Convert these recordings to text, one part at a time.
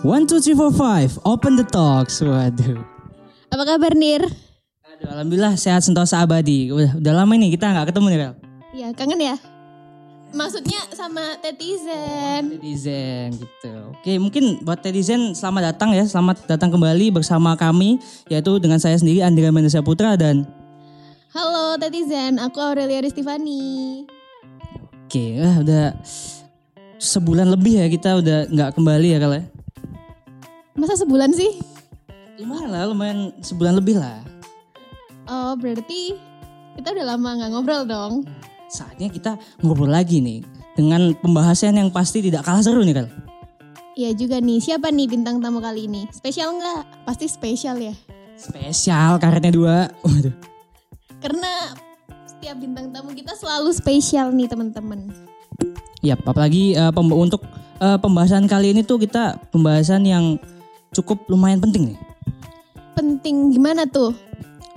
One, two, three, four, five. Open the talks. Waduh. Apa kabar Nir? Aduh, alhamdulillah sehat sentosa abadi. Udah, udah lama nih kita nggak ketemu nih, Rel. Iya kangen ya? Maksudnya sama Tetizen. Tedizen gitu. Oke, mungkin buat Tedizen selamat datang ya. Selamat datang kembali bersama kami yaitu dengan saya sendiri Andrea Mendesia Putra dan Halo Tetizen, aku Aurelia Ristifani. Oke, ah, udah sebulan lebih ya kita udah nggak kembali ya kalau ya. Masa sebulan sih? Lumayan lah, lumayan sebulan lebih lah. Oh berarti kita udah lama nggak ngobrol dong. Saatnya kita ngobrol lagi nih dengan pembahasan yang pasti tidak kalah seru nih kal. Iya juga nih, siapa nih bintang tamu kali ini? Spesial nggak? Pasti spesial ya. Spesial karetnya dua. Waduh. Karena setiap bintang tamu kita selalu spesial nih teman-teman. Ya, apalagi eh, pemba- untuk eh, pembahasan kali ini tuh kita pembahasan yang cukup lumayan penting nih. Penting gimana tuh?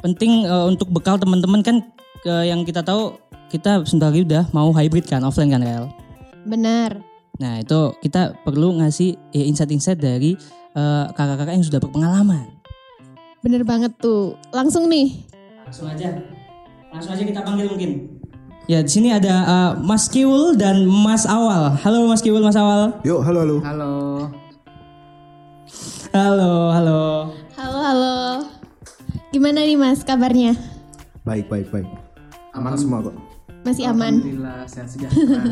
Penting eh, untuk bekal teman-teman kan ke yang kita tahu kita sebentar lagi udah mau hybrid kan offline kan Rel. Benar. Nah itu kita perlu ngasih ya, insight-insight dari kakak-kakak yang sudah berpengalaman. Bener banget tuh. Langsung nih. Langsung aja, langsung aja kita panggil mungkin. Ya di sini ada eh, Mas Kiwul dan Mas Awal. Halo Mas Kiwul, Mas Awal. Yuk, halo halo. Halo. Halo, halo. Halo halo. Gimana nih mas kabarnya? Baik, baik, baik. Aman semua kok. Masih aman? Alhamdulillah sehat sejahtera.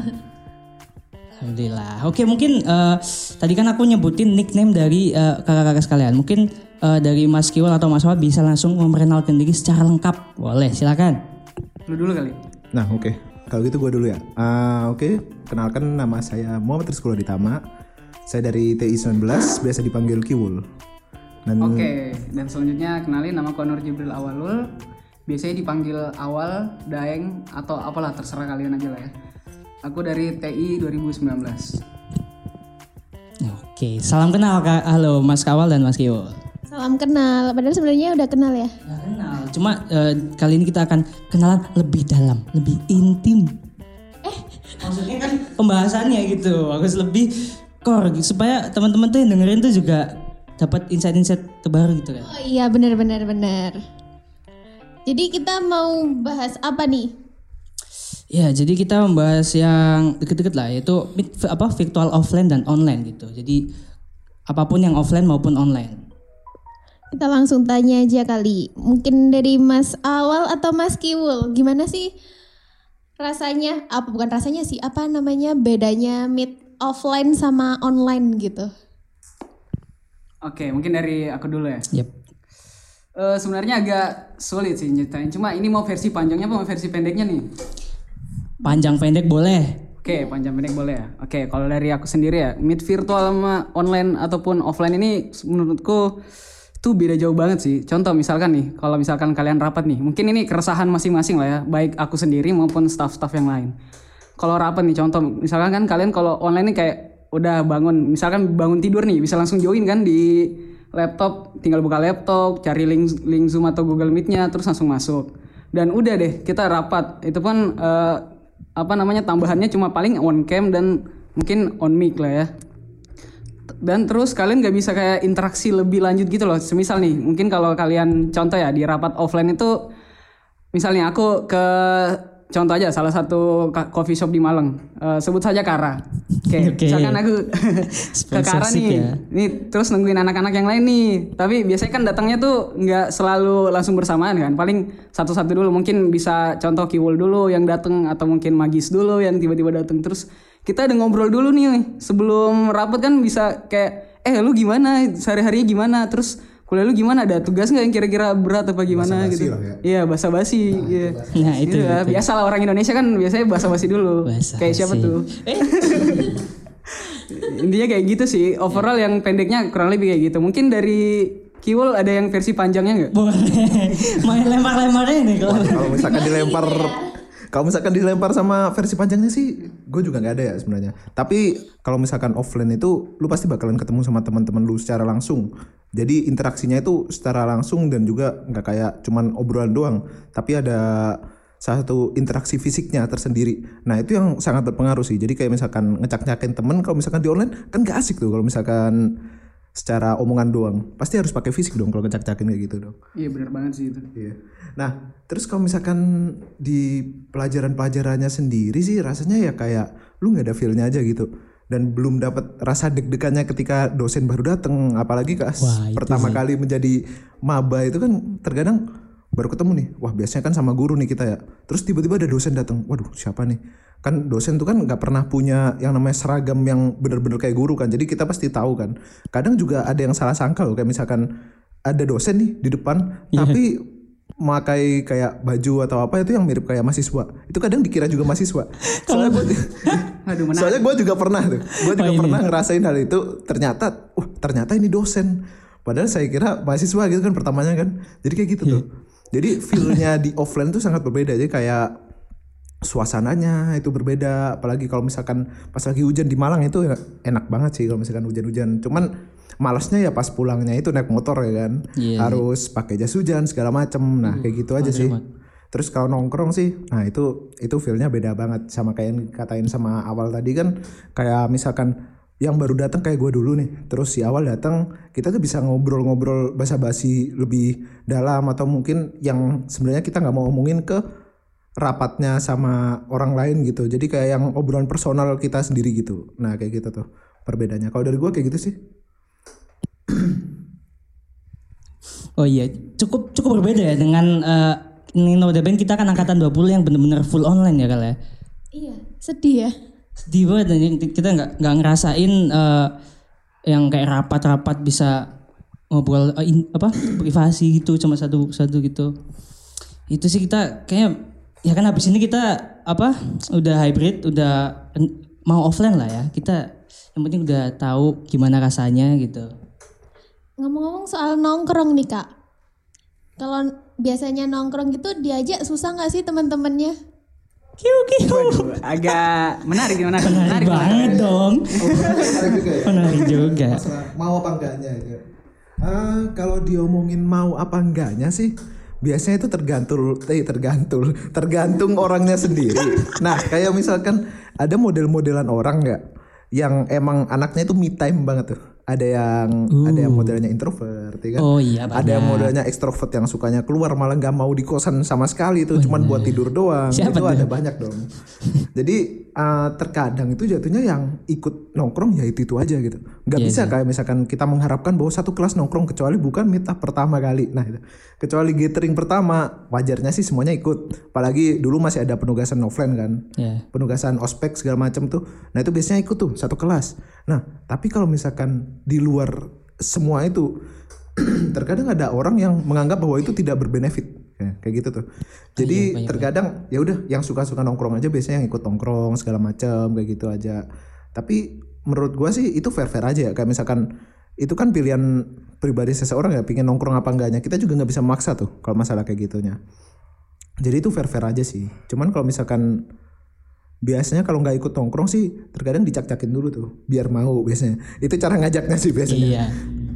Alhamdulillah. Oke mungkin eh, tadi kan aku nyebutin nickname dari eh, kakak-kakak sekalian. Mungkin eh, dari Mas Kiwul atau Mas Awal bisa langsung memperkenalkan diri secara lengkap. Boleh, silakan. Lu dulu kali. Nah, oke. Kalau gitu gue dulu ya. Ah, oke. Kenalkan nama saya Muhammad Rizkulo Ditama. Saya dari TI 19, biasa dipanggil Kiwul. Dan Oke, dan selanjutnya kenalin nama Konur Jibril Awalul. Biasanya dipanggil Awal, Daeng, atau apalah terserah kalian aja lah ya. Aku dari TI 2019. Oke, salam kenal Kak. Halo Mas Kawal dan Mas Kiwul. Salam kenal. Padahal sebenarnya udah kenal ya. Ya, kenal. Cuma eh, kali ini kita akan kenalan lebih dalam, lebih intim. Eh, maksudnya kan pembahasannya gitu, harus lebih core gitu, supaya teman-teman tuh yang dengerin tuh juga dapat insight-insight terbaru gitu kan. Oh iya benar benar benar. Jadi kita mau bahas apa nih? Ya, jadi kita membahas yang deket-deket lah, yaitu apa virtual offline dan online gitu. Jadi apa pun yang offline maupun online. Kita langsung tanya aja kali. Mungkin dari Mas Awal atau Mas Kiwul, gimana sih rasanya? Apa bukan rasanya sih? Apa namanya bedanya meet offline sama online gitu? Oke, mungkin dari aku dulu ya. Yep. Eh, sebenarnya agak sulit sih nyeritain. Cuma ini mau versi panjangnya apa mau versi pendeknya nih? Panjang pendek boleh. Oke, panjang pendek boleh ya. Oke, kalau dari aku sendiri ya, meet virtual sama online ataupun offline ini menurutku itu beda jauh banget sih. Contoh misalkan nih, kalau misalkan kalian rapat nih, mungkin ini keresahan masing-masing lah ya, baik aku sendiri maupun staff-staff yang lain. Kalau rapat nih, contoh misalkan kan kalian kalau online nih kayak udah bangun, misalkan bangun tidur nih, bisa langsung join kan di laptop, tinggal buka laptop, cari link link Zoom atau Google Meet-nya, terus langsung masuk. Dan udah deh, kita rapat. Itu pun eh, apa namanya tambahannya cuma paling on cam dan mungkin on mic lah ya dan terus kalian nggak bisa kayak interaksi lebih lanjut gitu loh. Semisal nih mungkin kalau kalian contoh ya di rapat offline itu misalnya aku ke contoh aja salah satu coffee shop di Malang. Eh, sebut saja Kara. Oke Oke. misalkan aku ke Kara nih. ya. nih terus nungguin anak-anak yang lain nih. Tapi biasanya kan datangnya tuh nggak selalu langsung bersamaan kan. Paling satu-satu dulu mungkin bisa contoh Kiwul dulu yang datang atau mungkin Magis dulu yang tiba-tiba datang terus kita udah ngobrol dulu nih sebelum rapat kan bisa kayak eh lu gimana? Sehari-harinya gimana? Terus kuliah lu gimana? Ada tugas nggak yang kira-kira berat apa gimana? Basa-basi gitu. lah ya. iya basa-basi iya. Nah, itu, Iya, itu. biasa lah orang Indonesia kan biasanya basa-basi dulu. Basa-basi. kayak siapa tuh? Intinya kayak gitu sih. Overall yang pendeknya kurang lebih kayak gitu. Mungkin dari Kiwul ada yang versi panjangnya nggak? Boleh. Main lempar-lemparnya nih kalau. kalau misalkan dilempar kalau misalkan dilempar sama versi panjangnya sih gue juga nggak ada ya sebenarnya tapi kalau misalkan offline itu lu pasti bakalan ketemu sama teman-teman lu secara langsung jadi interaksinya itu secara langsung dan juga nggak kayak cuman obrolan doang tapi ada satu interaksi fisiknya tersendiri. Nah itu yang sangat berpengaruh sih. Jadi kayak misalkan ngecak-nyakin temen kalau misalkan di online kan gak asik tuh kalau misalkan secara omongan doang. Pasti harus pakai fisik dong kalau ngecak-nyakin kayak gitu dong. Iya benar banget sih itu. Iya. Nah, terus kalau misalkan di pelajaran-pelajarannya sendiri sih rasanya ya kayak lu nggak ada feel-nya aja gitu. Dan belum dapat rasa deg-degannya ketika dosen baru datang, apalagi kelas Wah, pertama kali menjadi maba itu kan terkadang baru ketemu nih. Wah, biasanya kan sama guru nih kita ya. Terus tiba-tiba ada dosen datang. Waduh, siapa nih? Kan dosen tuh kan nggak pernah punya yang namanya seragam yang bener-bener kayak guru kan. Jadi kita pasti tahu kan. Kadang juga ada yang salah sangka loh kayak misalkan ada dosen nih di depan tapi memakai kayak baju atau apa itu yang mirip kayak mahasiswa. Itu kadang dikira juga mahasiswa. Soalnya gue Aduh, menarik. soalnya gue juga pernah tuh. Gue juga pernah ngerasain hal itu. Ternyata wah ternyata ini dosen. Padahal saya kira mahasiswa gitu kan pertamanya kan. Jadi kayak gitu tuh. Jadi feelnya di offline tuh sangat berbeda. Jadi kayak suasananya itu berbeda. Apalagi kalau misalkan pas lagi hujan di Malang itu ya enak banget sih kalau misalkan hujan-hujan. Cuman malasnya ya pas pulangnya itu naik motor ya kan. Iya, harus pakai jas hujan segala macem. Nah kayak gitu aja sih. terus kalau nongkrong sih nah itu itu feelnya beda banget sama kayak yang katain sama awal tadi kan. Kayak misalkan yang baru datang kayak gue dulu nih. Terus si awal datang kita tuh bisa ngobrol-ngobrol basa-basi lebih dalam atau mungkin yang sebenarnya kita nggak mau omongin ke rapatnya sama orang lain gitu jadi kayak yang obrolan personal kita sendiri gitu nah kayak gitu tuh perbedaannya kalau dari gue kayak gitu sih Oh iya, cukup cukup berbeda ya dengan eh ini notabene kita kan angkatan 20 yang bener-bener full online ya kali ya. Iya, sedih ya. Sedih banget dan kita nggak nggak ngerasain eh, yang kayak rapat-rapat bisa ngobrol eh, in- apa privasi gitu cuma satu satu gitu. Itu sih kita kayak ya kan habis ini kita apa udah hybrid udah mau offline lah ya. Kita yang penting udah tahu gimana rasanya gitu. Ngomong-ngomong soal nongkrong nih kak. Kalau biasanya nongkrong gitu diajak susah nggak sih teman-temannya? Kiu kiu. Waduh, agak menarik menarik Menarik menarik. banget dong. menarik juga ya Menarik juga. masalah mau apa enggaknya ya. Ah, kalau diomongin mau apa enggaknya sih biasanya itu tergantung eh tergantung tergantung orangnya sendiri. Nah, kayak misalkan ada model-modelan orang nggak yang emang anaknya itu me time banget tuh. Ada yang ada yang modelnya introvert, ya kan? Oh iya, Ada yang modelnya ekstrovert yang sukanya keluar malah nggak mau di kosan sama sekali itu cuman buat tidur doang. Siapa itu tuh? ada banyak dong. Jadi uh, terkadang itu jatuhnya yang ikut nongkrong ya itu itu aja gitu. Nggak Iya, bisa kayak misalkan kita mengharapkan bahwa satu kelas nongkrong kecuali bukan up pertama kali. Nah itu. Kecuali gathering pertama wajarnya sih semuanya ikut. Apalagi dulu masih ada penugasan offline kan. Ya. Penugasan ospek segala macam tuh. Nah itu biasanya ikut tuh satu kelas. Nah tapi kalau misalkan di luar semua itu terkadang ada orang yang menganggap bahwa itu tidak berbenefit Ya, kayak gitu tuh. Jadi terkadang ya udah yang suka-suka nongkrong aja biasanya yang ikut nongkrong segala macam kayak gitu aja. Tapi menurut gua sih itu fair-fair aja ya. Kayak misalkan itu kan pilihan pribadi seseorang ya pingin nongkrong apa enggaknya. Kita juga nggak bisa maksa tuh kalau masalah kayak gitunya. Jadi itu fair-fair aja sih. Cuman kalau misalkan biasanya kalau nggak ikut nongkrong sih terkadang dicak-cakin dulu tuh biar mau biasanya. Itu cara ngajaknya sih biasanya. Iya.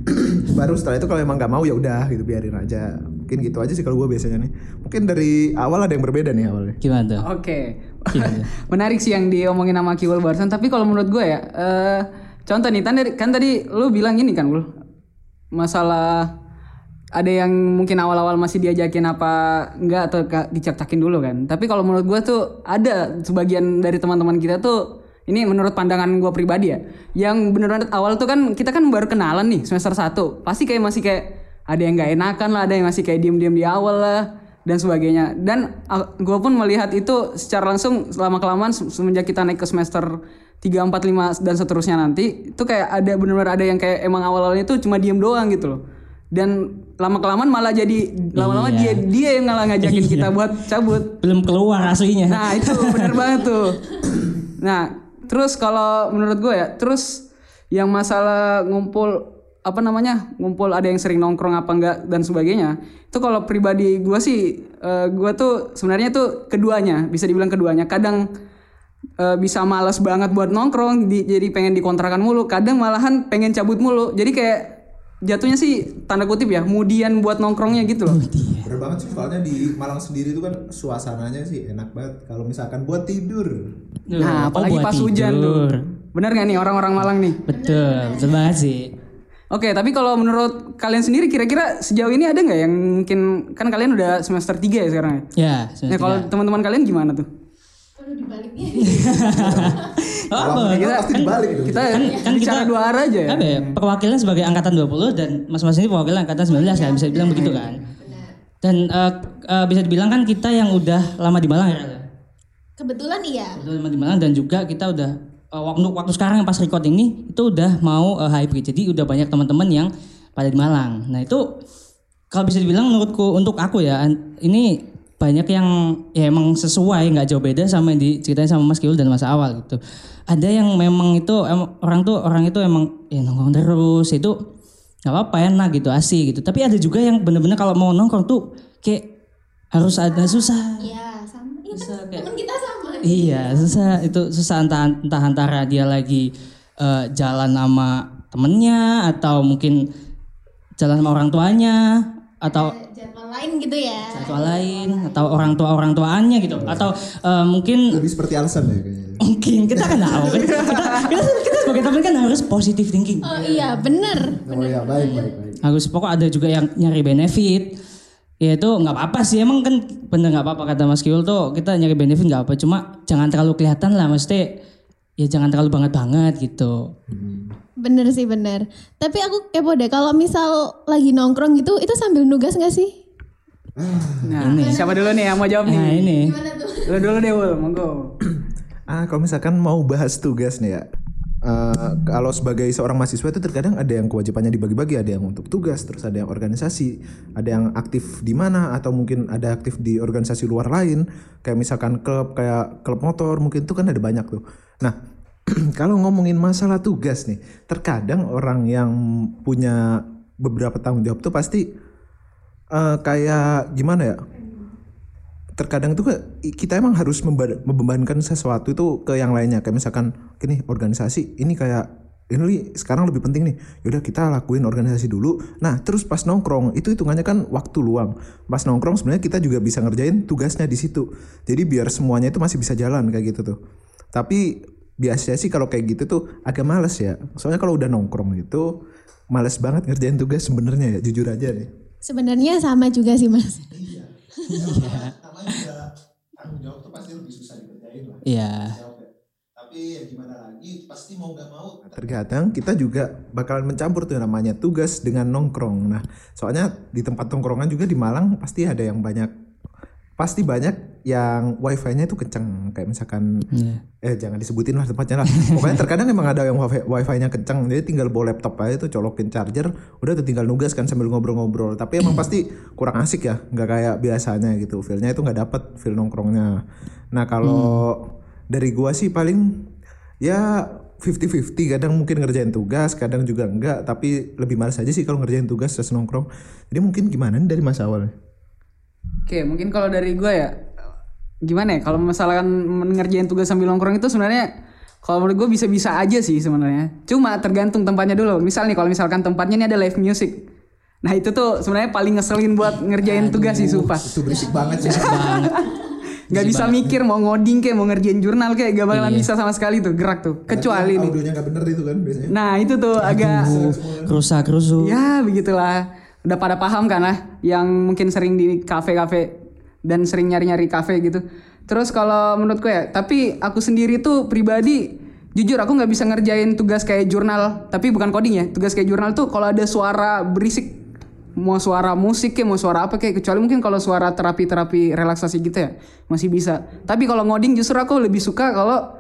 baru setelah itu kalau emang nggak mau ya udah gitu biarin aja mungkin gitu aja sih kalau gue biasanya nih mungkin dari awal ada yang berbeda nih awalnya Gimana tuh? Oke. Gimana? Menarik sih yang diomongin sama Kiwul barusan, tapi kalau menurut gue ya, eh contoh nih, kan tadi, kan tadi lu bilang gini kan, Wul. Masalah ada yang mungkin awal-awal masih diajakin apa enggak atau dicak-cakin dulu kan. Tapi kalau menurut gue tuh ada sebagian dari teman-teman kita tuh ini menurut pandangan gue pribadi ya, yang beneran awal tuh kan kita kan baru kenalan nih semester 1 pasti kayak masih kayak ada yang nggak enakan lah, ada yang masih kayak diem-diem di awal lah dan sebagainya. Dan gue pun melihat itu secara langsung selama kelamaan se- semenjak kita naik ke semester 3, 4, 5 dan seterusnya nanti itu kayak ada benar-benar ada yang kayak emang awal-awalnya itu cuma diem doang gitu loh. Dan lama kelamaan malah jadi lama-lama dia dia yang ngalah ngajakin kita buat cabut. Belum keluar aslinya. Nah itu bener banget tuh. Nah terus kalau menurut gue ya, terus yang masalah ngumpul apa namanya ngumpul ada yang sering nongkrong apa enggak dan sebagainya itu kalau pribadi gue sih eh, gue tuh sebenarnya tuh keduanya bisa dibilang keduanya. Kadang eh, bisa malas banget buat nongkrong di- jadi pengen dikontrakan mulu. Kadang malahan pengen cabut mulu. Jadi kayak jatuhnya sih tanda kutip ya kemudian buat nongkrongnya gitu loh Bener banget sih soalnya di Malang sendiri itu kan suasananya sih enak banget kalau misalkan buat tidur. Nah, Oh, apalagi buat pas hujan tuh. tidur. Bener gak nih orang-orang Malang nih? Betul, betul banget sih. Oke, tapi kalau menurut kalian sendiri kira-kira sejauh ini ada nggak yang mungkin kan kalian udah semester 3 ya sekarang ya? Ya, Nah, kalau teman-teman kalian gimana tuh? Aduh dibaliknya. Kalau apa? mereka pasti dibalik gitu. Kita Kan, kan kita dua arah aja ya. Apa ya? Perwakilan sebagai angkatan 20 dan mas-mas ini perwakilan angkatan 19 kan bisa dibilang begitu kan. Dan eh, eh, bisa dibilang kan kita yang udah lama di Malang ya. Kebetulan iya. Udah lama di Malang dan juga kita udah eh, waktu waktu sekarang yang pas record ini itu udah mau eh, hybrid. Jadi udah banyak teman-teman yang pada di Malang. Nah, itu kalau bisa dibilang menurutku untuk aku ya ini banyak yang ya emang sesuai nggak jauh beda sama yang diceritain sama Mas Kiul dan Mas Awal gitu. Ada yang memang itu em- orang tuh orang itu emang ya nongkrong terus itu nggak apa-apa enak gitu asik gitu. Tapi ada juga yang bener-bener kalau mau nongkrong tuh kayak harus ada susah. Iya, sama. Iya kan Susah kayak teman kita sama. Iya, susah itu susah entah, entah antara dia lagi eh, jalan sama temennya atau mungkin jalan sama orang tuanya atau Jadwal lain gitu ya. satu lain atau orang tua orang tuaannya gitu atau eh, mungkin Lebih seperti alasan ya kayaknya. mungkin kita kan tahu kan kita, kita, kita sebagai teman kan harus positive thinking Oh iya, bener. Oh ya baik baik baik. harus pokok ada juga yang nyari benefit ya itu nggak apa-apa sih emang kan bener nggak apa-apa kata Mas Kiul tuh kita nyari benefit nggak apa cuma jangan terlalu kelihatan lah mesti ya jangan terlalu banget banget gitu Bener sih bener. Tapi aku kepo deh, kalau misal lagi nongkrong gitu, itu sambil nugas gak sih? Nah, siapa dulu nih yang mau jawab nih? nah ini Lu dulu deh, Wul, monggo. Ah kalau misalkan mau bahas tugas nih ya. eh, kalau sebagai seorang mahasiswa itu terkadang ada yang kewajibannya dibagi-bagi, ada yang untuk tugas, terus ada yang organisasi, ada yang aktif di mana atau mungkin ada aktif di organisasi luar lain, kayak misalkan klub kayak klub motor, mungkin itu kan ada banyak tuh. Nah, kalau ngomongin masalah tugas nih, terkadang orang yang punya beberapa tanggung jawab tuh pasti eh, kayak gimana ya? terkadang itu kita emang harus membebankan sesuatu itu ke yang lainnya. Kayak misalkan gini organisasi ini kayak ini sekarang lebih penting nih. Yaudah kita lakuin organisasi dulu. Nah terus pas nongkrong itu hitungannya kan waktu luang. Pas nongkrong sebenarnya kita juga bisa ngerjain tugasnya di situ. Jadi biar semuanya itu masih bisa jalan kayak gitu tuh. Tapi biasanya sih kalau kayak gitu tuh agak males ya. Soalnya kalau udah nongkrong itu males banget ngerjain tugas sebenarnya ya jujur aja nih Sebenarnya sama juga sih mas. juga tanggung jawab tuh pasti lebih susah dikerjain lah. Iya. tapi ya gimana lagi pasti mau nggak mau. Terkadang kita juga bakalan mencampur tuh namanya tugas dengan nongkrong. Nah soalnya di tempat nongkrongan juga di Malang pasti ada yang banyak pasti banyak yang wifi-nya itu kenceng. Kayak misalkan eh jangan disebutin lah tempatnya lah. Pokoknya terkadang emang ada yang wifi wifi-nya kenceng. Jadi tinggal bawa laptop aja tuh colokin charger udah tuh tinggal nugas kan sambil ngobrol-ngobrol. Tapi emang pasti kurang asik ya. Nggak kayak biasanya gitu. Feelnya itu nggak dapet feel nongkrongnya. Nah kalau dari gua sih paling ya 50-50 kadang mungkin ngerjain tugas kadang juga enggak tapi lebih males aja sih kalau ngerjain tugas terus nongkrong. Jadi mungkin gimana nih dari masa awal Oke, mungkin kalau dari gue ya gimana ya? Kalau misalkan ngerjain tugas sambil nongkrong itu sebenarnya kalau menurut gue bisa-bisa aja sih sebenarnya. Cuma tergantung tempatnya dulu. Misal nih kalau misalkan tempatnya ini ada live music. Nah itu tuh sebenarnya paling ngeselin buat ngerjain tugas sih sumpah. itu berisik banget sih Gak bisa mikir mau ngoding kayak mau ngerjain jurnal kayak gak bakalan bisa sama sekali tuh gerak tuh. Kecuali nih. audionya nggak bener itu kan biasanya Nah itu tuh agak Rusak rusuk. Ya begitulah. Udah pada paham kan lah yang mungkin sering di kafe-kafe dan sering nyari-nyari kafe gitu. Terus kalau menurutku ya, tapi aku sendiri tuh pribadi jujur aku nggak bisa ngerjain tugas kayak jurnal, tapi bukan coding ya. Tugas kayak jurnal tuh kalau ada suara berisik mau suara musik kayak mau suara apa kayak kecuali mungkin kalau suara terapi-terapi relaksasi gitu ya masih bisa. Tapi kalau ngoding justru aku lebih suka kalau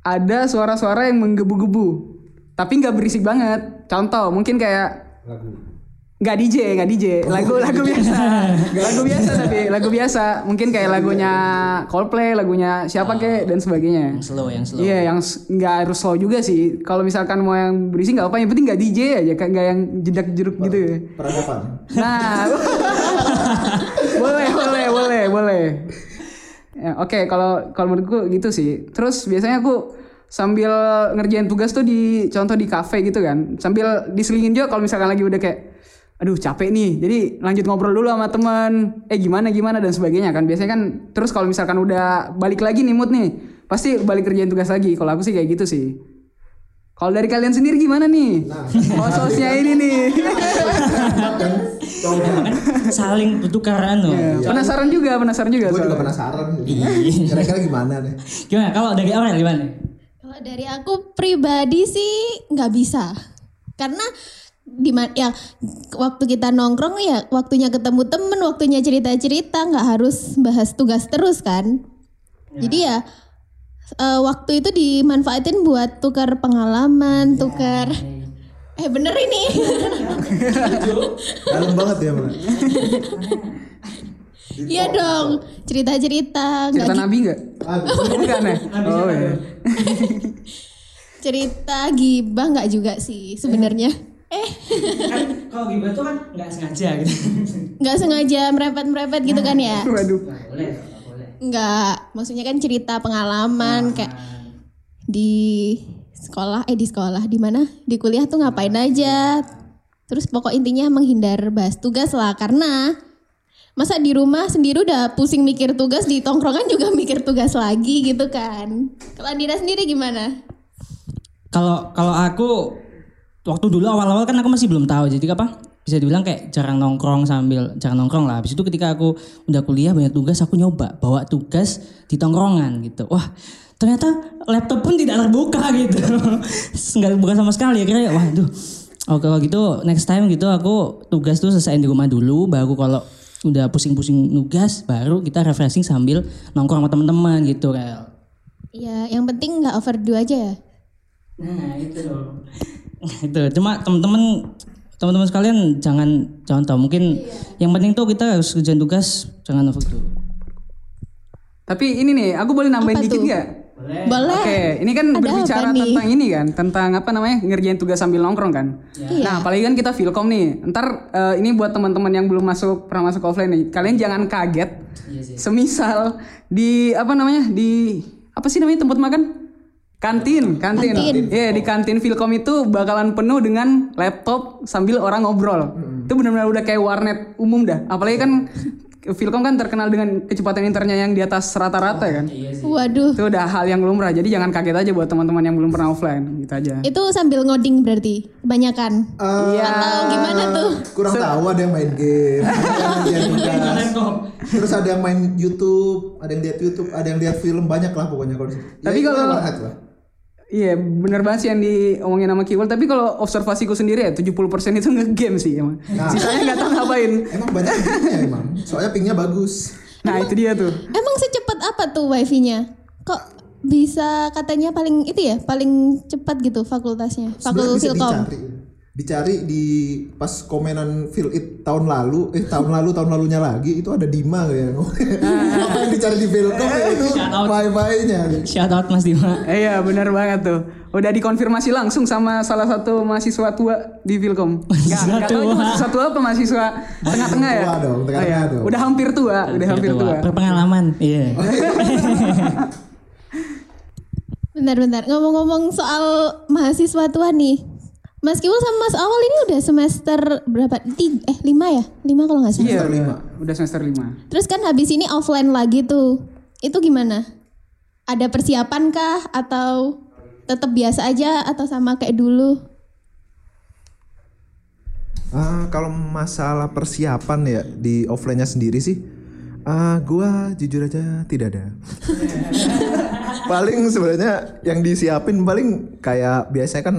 ada suara-suara yang menggebu-gebu. Tapi nggak berisik banget. Contoh mungkin kayak Nggak DJ, nggak DJ. Lagu lagu biasa. lagu biasa tapi lagu biasa. Mungkin kayak lagunya Coldplay, lagunya siapa kek dan sebagainya. Yang slow, yang slow. Iya, yang nggak harus slow juga sih. Kalau misalkan mau yang berisi nggak apa, yang penting nggak DJ aja, kayak nggak yang jedak jeruk gitu. ya. peradaban Nah, boleh, boleh, boleh, boleh. Ya, Oke, kalau kalau menurutku gitu sih. Terus biasanya aku sambil ngerjain tugas tuh di contoh di kafe gitu kan, sambil diselingin juga kalau misalkan lagi udah kayak aduh capek nih. Jadi lanjut ngobrol dulu sama teman. Eh gimana gimana dan sebagainya kan. Biasanya kan terus kalau misalkan udah balik lagi nih mood nih pasti balik kerjain tugas lagi. Kalau aku sih kayak gitu sih. Kalau dari kalian sendiri gimana nih? Hostnya ini nih. Kan saling bertukaran loh. penasaran juga penasaran juga Gue juga penasaran. Kira-kira gimana nih? Gimana? Kalau dari Aurel gimana? Kalau dari aku pribadi sih nggak bisa. Karena di ma- ya waktu kita nongkrong ya waktunya ketemu temen, waktunya cerita-cerita nggak harus bahas tugas terus kan. Jadi ya eh, waktu itu dimanfaatin buat tukar pengalaman, tukar eh bener ini. Dalam banget ya, Bang. Iya dong, cerita-cerita nggak cerita gi- nabi nggak bukan ya oh iya cerita gibah nggak juga sih sebenarnya. Eh, kan kalau gimana tuh kan nggak sengaja gitu. nggak sengaja merepet-merepet gitu kan ya? waduh Nggak boleh, nggak boleh. Enggak, maksudnya kan cerita pengalaman kayak di sekolah eh di sekolah di mana? Di kuliah tuh ngapain aja. Terus pokok intinya menghindar bahas tugas lah karena masa di rumah sendiri udah pusing mikir tugas di tongkrongan juga mikir tugas lagi gitu kan. Kalau Andira sendiri gimana? Kalau kalau aku waktu dulu awal-awal kan aku masih belum tahu jadi apa bisa dibilang kayak jarang nongkrong sambil jarang nongkrong lah. Habis itu ketika aku udah kuliah banyak tugas aku nyoba bawa tugas di tongkrongan gitu. Wah ternyata laptop pun tidak terbuka gitu. Nggak buka sama sekali. Akhirnya waduh. Oh kalau gitu next time gitu aku tugas tuh selesaiin di rumah dulu baru kalau udah pusing-pusing nugas baru kita refreshing sambil nongkrong sama teman-teman gitu kayak Ya, yang penting nggak overdo aja ya. Nah itu loh. Itu cuma teman-teman teman-teman sekalian jangan jangan tahu mungkin yang penting tuh kita harus kerjaan tugas jangan overdo. tapi ini nih aku boleh nambahin Apa dikit nggak Boleh. Oke, ini kan Ada berbicara apa nih? tentang ini kan, tentang apa namanya ngerjain tugas sambil nongkrong kan. Iya. Nah, apalagi kan kita Filkom nih. Ntar eh, ini buat teman-teman yang belum masuk pernah masuk offline nih, kalian jangan kaget. Semisal di apa namanya di apa sih namanya tempat makan? Kantin, kantin. Kantin. Iya, di kantin Filkom itu bakalan penuh dengan laptop sambil orang ngobrol. Itu benar-benar udah kayak warnet umum dah. Apalagi kan Filkom kan terkenal dengan kecepatan internetnya yang di atas rata-rata kan. Waduh. Itu udah hal yang lumrah. Jadi jangan kaget aja buat teman-teman yang belum pernah offline gitu aja. Itu sambil ngoding berarti kebanyakan. Eh, Atau gimana tuh? kurang tahu ada yang main game, ada yang. Terus ada yang main YouTube, ada yang lihat YouTube, ada yang lihat film banyak lah pokoknya kalau di situ. Ya, Tapi itu kalau-. Iya bener banget sih yang diomongin sama Kiwal. Tapi kalau observasiku sendiri ya 70% itu nge-game sih emang. Nah. Sisanya nggak tahu ngapain. Emang banyak pingnya emang. Soalnya pingnya bagus. Nah itu dia tuh. Emang secepat apa tuh wifi-nya? Kok bisa katanya paling itu ya, paling cepat gitu fakultasnya. Fakultas bisa Filkom. Dicari. Di pas komenan Feel It tahun lalu, eh tahun lalu tahun lalunya lagi itu ada Dima ya. Apa yang dicari di Filkom ya itu wifi-nya. Shout out Mas Dima. Eh, iya bener banget tuh. Udah dikonfirmasi langsung sama salah satu mahasiswa tua di Filkom. Nggak, Mahasiswa nggak tahu itu tua. mahasiswa tua apa mahasiswa tengah-tengah ya? Tua dong, tengah-tengah Oh, iya. dong. Udah hampir tua, udah hampir tua. Berpengalaman. Iya. Bentar-bentar, ngomong-ngomong soal mahasiswa tua nih. Mas Kiwul sama Mas Awal ini udah semester berapa? Tiga, eh lima ya? Lima kalau nggak salah. Iya, lima. udah semester 5. Terus kan habis ini offline lagi tuh. Itu gimana? Ada persiapan kah? Atau tetap biasa aja? Atau sama kayak dulu? Ah, kalau masalah persiapan ya di offline-nya sendiri sih, ah gua jujur aja tidak ada. paling sebenarnya yang disiapin paling kayak biasanya kan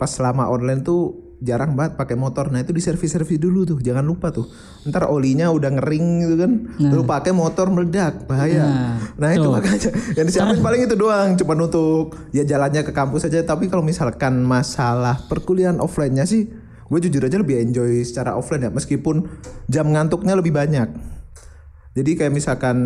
pas selama online tuh jarang banget pakai motor. Nah, itu diservis-servis dulu tuh. Jangan lupa tuh. Ntar olinya udah ngering gitu kan. Lalu pakai motor meledak, bahaya. Nah, Nah, itu tuh. makanya yang disiapin paling itu doang, cuma untuk ya jalannya ke kampus aja. Tapi kalau misalkan masalah perkuliahan offline-nya sih, gue jujur aja lebih enjoy secara offline ya, meskipun jam ngantuknya lebih banyak. Jadi kayak misalkan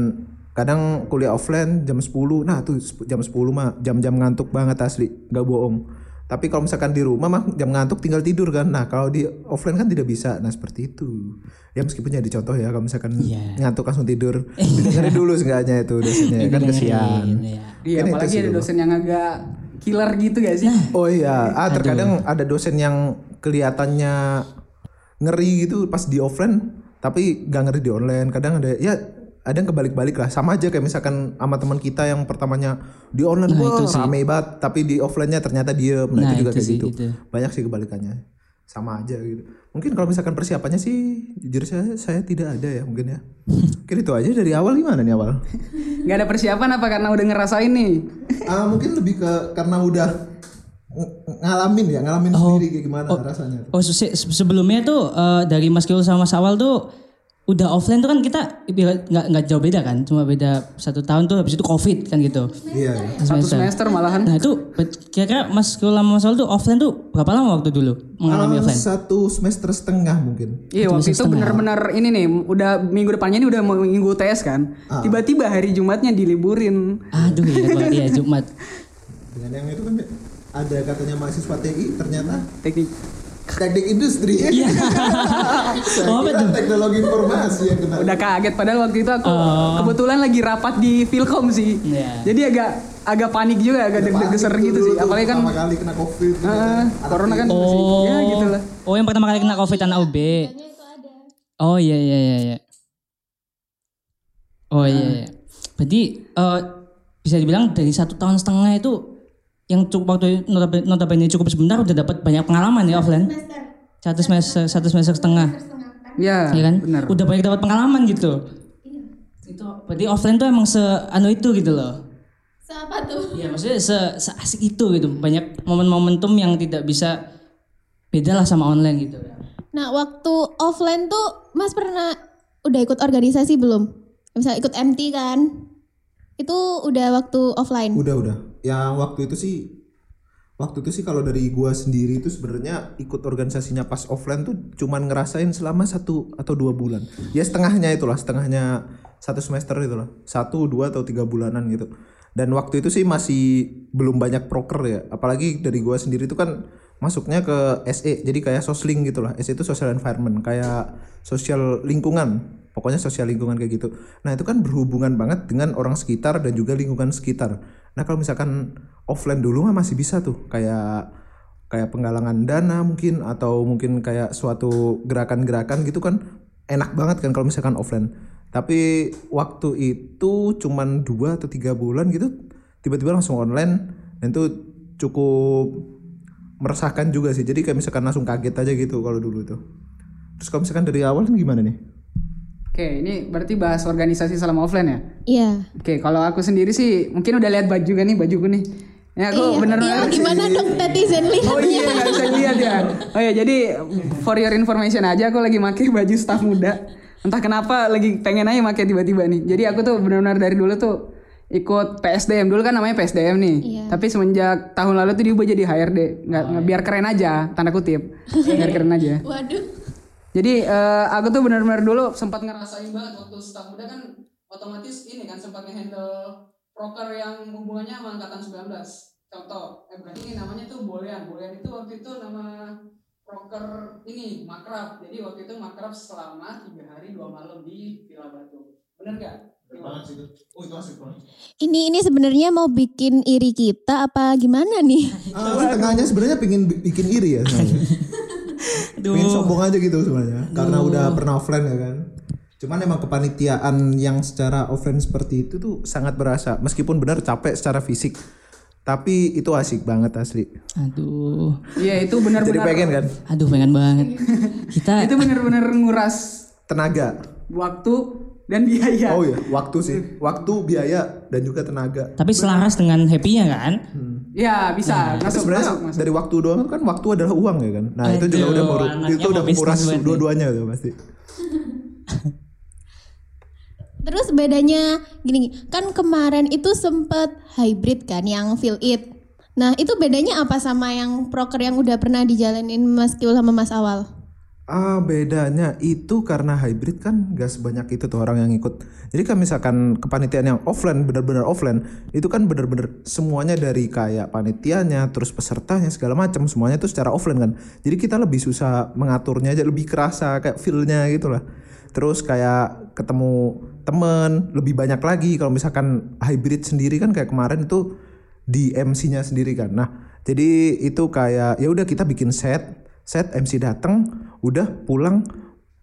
kadang kuliah offline jam 10, nah tuh jam 10 mah jam-jam ngantuk banget asli, nggak bohong. Tapi kalau misalkan di rumah mah jam ngantuk tinggal tidur kan. Nah kalau di offline kan tidak bisa. Nah seperti itu. Ya meskipun jadi contoh ya kalau misalkan Iya. ngantuk langsung tidur, dengerin dulu seenggaknya itu dosennya kan kesian. Iya. Iya, Kan itu apalagi sih ada dulu. dosen yang agak killer gitu gak sih? Oh iya, ah terkadang ada dosen yang kelihatannya ngeri gitu pas di offline tapi gak ngeri di online kadang ada ya ada yang kebalik-balik lah. Sama aja kayak misalkan sama teman kita yang pertamanya di online wah rame banget. Tapi di offline-nya ternyata diem. Nah, Nah, itu juga itu kayak sih, gitu. itu. banyak sih kebalikannya. Sama aja gitu. Mungkin kalau misalkan persiapannya sih jujur saya saya tidak ada ya mungkin ya. Mungkin itu aja dari awal. Gimana nih awal? Gak ada persiapan apa karena udah ngerasain nih? Ah mungkin lebih ke karena udah ng- ngalamin ya ngalamin sendiri kayak gimana rasanya Oh se- se- sebelumnya tuh eh, dari Mas Kiul sama Mas Awal tuh udah offline tuh kan kita nggak nggak jauh beda kan, cuma beda satu tahun tuh habis itu covid kan gitu. iya iya. Satu semester malahan. Nah itu kira-kira Mas Mas Awal tuh offline tuh berapa lama waktu dulu mengalami Ah, offline? satu semester setengah mungkin Iya waktu itu bener-bener ini nih udah minggu depannya ini udah mau minggu UTS kan. Tiba-tiba hari Jumatnya diliburin. Aduh ya, Pak. iya Jumat. dengan yang itu kan ada katanya mahasiswa TI ternyata Teknik. Teknik industri Iya. saya Oh, apa kira teknologi informasi yang kena Udah kaget padahal waktu itu aku kebetulan lagi rapat di Filkom sih. Iya. Jadi agak agak panik juga, agak deg-deger gitu sih. Apalagi kan pertama kali kena covid eh, corona kan masih Oh, ya gitu lah. oh yang pertama kali kena covid anak UB. Oh iya iya iya. iya. Oh iya iya. Berarti eh, bisa dibilang dari satu tahun setengah itu yang cukup waktu notabene, notabene cukup sebentar udah dapat banyak pengalaman ya offline. Satu semester satu semester setengah, Ya, ya kan? benar. Udah banyak dapat pengalaman gitu. Itu berarti offline tuh emang se anu itu gitu loh. Siapa tuh? Iya maksudnya se, seasik itu gitu. Banyak momen-momentum yang tidak bisa beda lah sama online gitu. Nah, waktu offline tuh Mas pernah udah ikut organisasi belum? Misalnya ikut MT kan? Itu udah waktu offline. udah udah yang waktu itu sih waktu itu sih kalau dari gua sendiri itu sebenarnya ikut organisasinya pas offline tuh cuman ngerasain selama satu atau dua bulan. Ya setengahnya itulah setengahnya satu semester itulah satu dua atau tiga bulanan gitu. Dan waktu itu sih masih belum banyak proker ya. Apalagi dari gua sendiri itu kan masuknya ke SE jadi kayak sosling gitulah SE itu social environment kayak sosial lingkungan. Pokoknya sosial lingkungan kayak gitu. Nah itu kan berhubungan banget dengan orang sekitar dan juga lingkungan sekitar nah kalau misalkan offline dulu mah masih bisa tuh. Kayak kayak penggalangan dana mungkin atau mungkin kayak suatu gerakan-gerakan gitu kan enak banget kan kalau misalkan offline. Tapi waktu itu cuman dua atau tiga bulan gitu tiba-tiba langsung online dan itu cukup meresahkan juga sih. Jadi kayak misalkan langsung kaget aja gitu kalau dulu itu terus kalau misalkan dari awal kan gimana nih Oke, ini berarti bahas organisasi selama offline ya? Iya. Oke, kalau aku sendiri sih mungkin udah lihat baju juga nih bajuku nih. Ya aku bener Iya, gimana dong netizen lihat? Oh iya nggak bisa lihat ya. Oh ya jadi for your information aja aku lagi pakai baju staff muda. Entah kenapa lagi pengen aja pakai tiba-tiba nih. Jadi aku tuh benar-benar dari dulu tuh ikut PSDM dulu kan namanya PSDM nih. Iya. Tapi semenjak tahun lalu tuh diubah jadi HRD. Nggak, nggak- biar keren aja tanda kutip. biar keren aja. Waduh. Jadi eh, aku tuh benar-benar dulu sempat ngerasain banget waktu staff muda kan otomatis ini kan sempat ngehandle proker yang hubungannya sama angkatan 19. Contoh, eh berarti ini namanya tuh Bolean. Bolean itu waktu itu nama proker ini makrab. Jadi waktu itu makrab selama tiga hari dua malam di Villa Batu. Bener gak? Ini ini sebenarnya mau bikin iri kita apa gimana nih? ah, setengahnya sebenarnya pingin bi- bikin iri ya sebenarnya. Pengen sombong aja gitu sebenarnya karena udah pernah offline ya kan. Cuman emang kepanitiaan yang secara offline seperti itu tuh sangat berasa meskipun benar capek secara fisik. Tapi itu asik banget asli. Aduh, Iya itu Jadi benar-benar. pengen kan aduh pengen banget. Kita Itu benar-benar nguras tenaga. waktu dan biaya. Oh iya, waktu sih. Waktu, biaya dan juga tenaga. tapi selaras dengan happy-nya kan? Ya bisa Tapi masuk sebenarnya masuk masuk. dari waktu doang kan waktu adalah uang ya kan. Nah, itu juga Aduh, udah anaknya itu udah nih. dua-duanya tuh pasti. Terus bedanya gini, kan kemarin itu sempet hybrid kan yang feel it. Nah itu bedanya apa sama yang proker yang udah pernah dijalanin Mas Kiul sama Mas Awal? Ah bedanya itu karena hybrid kan gak sebanyak itu tuh orang yang ikut. Jadi kan misalkan kepanitiaan yang offline benar-benar offline itu kan benar-benar semuanya dari kayak panitianya terus pesertanya segala macam semuanya itu secara offline kan. Jadi kita lebih susah mengaturnya aja lebih kerasa kayak feelnya gitu lah. Terus kayak ketemu temen lebih banyak lagi kalau misalkan hybrid sendiri kan kayak kemarin itu di MC-nya sendiri kan. Nah, jadi itu kayak ya udah kita bikin set set MC datang udah pulang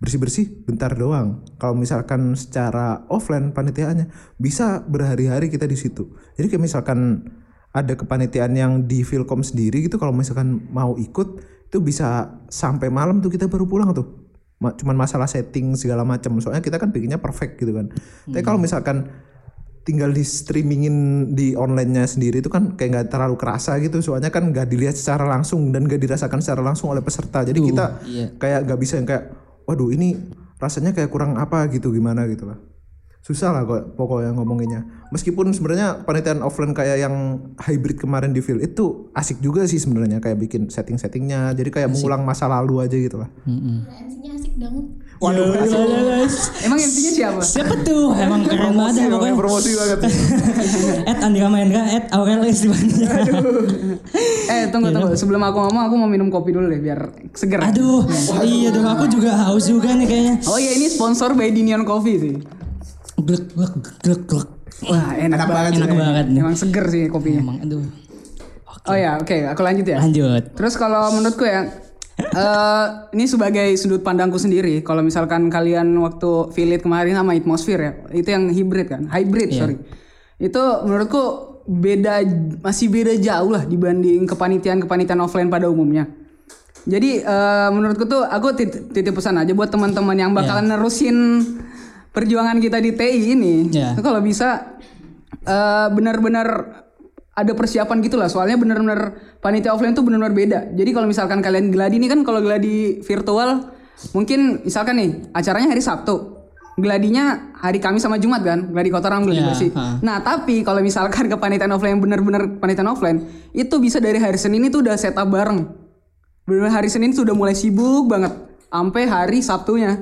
bersih-bersih bentar doang. Kalau misalkan secara offline panitiaannya bisa berhari-hari kita di situ. Jadi kayak misalkan ada kepanitiaan yang di Filkom sendiri gitu kalau misalkan mau ikut itu bisa sampai malam tuh kita baru pulang tuh. Ma- Cuman masalah setting segala macam. Soalnya kita kan bikinnya perfect gitu kan. Tapi kalau misalkan tinggal di streamingin di online-nya sendiri itu kan kayak nggak terlalu kerasa gitu. Soalnya kan nggak dilihat secara langsung dan nggak dirasakan secara langsung oleh peserta. Jadi kita iya. kayak nggak bisa yang kayak waduh ini rasanya kayak kurang apa gitu gimana gitu lah susah lah kok pokoknya ngomonginnya meskipun sebenarnya panitiaan offline kayak yang hybrid kemarin di field itu asik juga sih sebenarnya kayak bikin setting-settingnya jadi kayak mengulang masa lalu aja gitu lah MC-nya asik dong. waduh Emang intinya siapa? Siapa tuh? Emang keren banget ya pokoknya. promosi banget Ed Andika Mahendra, Ed mana? Eh tunggu tunggu sebelum aku ngomong aku mau minum kopi dulu deh biar seger. Aduh, iya dong aku juga haus juga nih kayaknya. Oh iya ini sponsor by Dinion Coffee sih. Glek glek glek glek. Wah enak, Enak banget. Enak banget nih. Emang seger sih kopinya. Emang aduh. Oh ya oke aku lanjut ya. Lanjut. Terus kalau menurutku ya, eh ini sebagai sudut pandangku sendiri. Kalau misalkan kalian waktu Philip kemarin sama Atmosphere ya, itu yang hybrid kan, hybrid sorry. Itu menurutku beda, masih beda jauh lah dibanding kepanitiaan kepanitiaan offline pada umumnya. Jadi eh, menurutku tuh aku tit- titip pesan aja buat teman-teman yang bakalan nerusin perjuangan kita di TI ini. Ya. Kalau bisa eh, benar-benar ada persiapan gitu lah soalnya benar-benar panitia offline tuh benar-benar beda. Jadi kalau misalkan kalian geladi ini kan kalau geladi virtual mungkin misalkan nih acaranya hari Sabtu. Geladinya hari Kamis sama Jumat kan? Geladi kotoran geladi Ya, bersih. ha. nah tapi kalau misalkan ke panitia offline yang benar-benar panitia offline itu bisa dari hari Senin itu udah setup bareng. Benar hari Senin sudah mulai sibuk banget. Sampai hari Sabtunya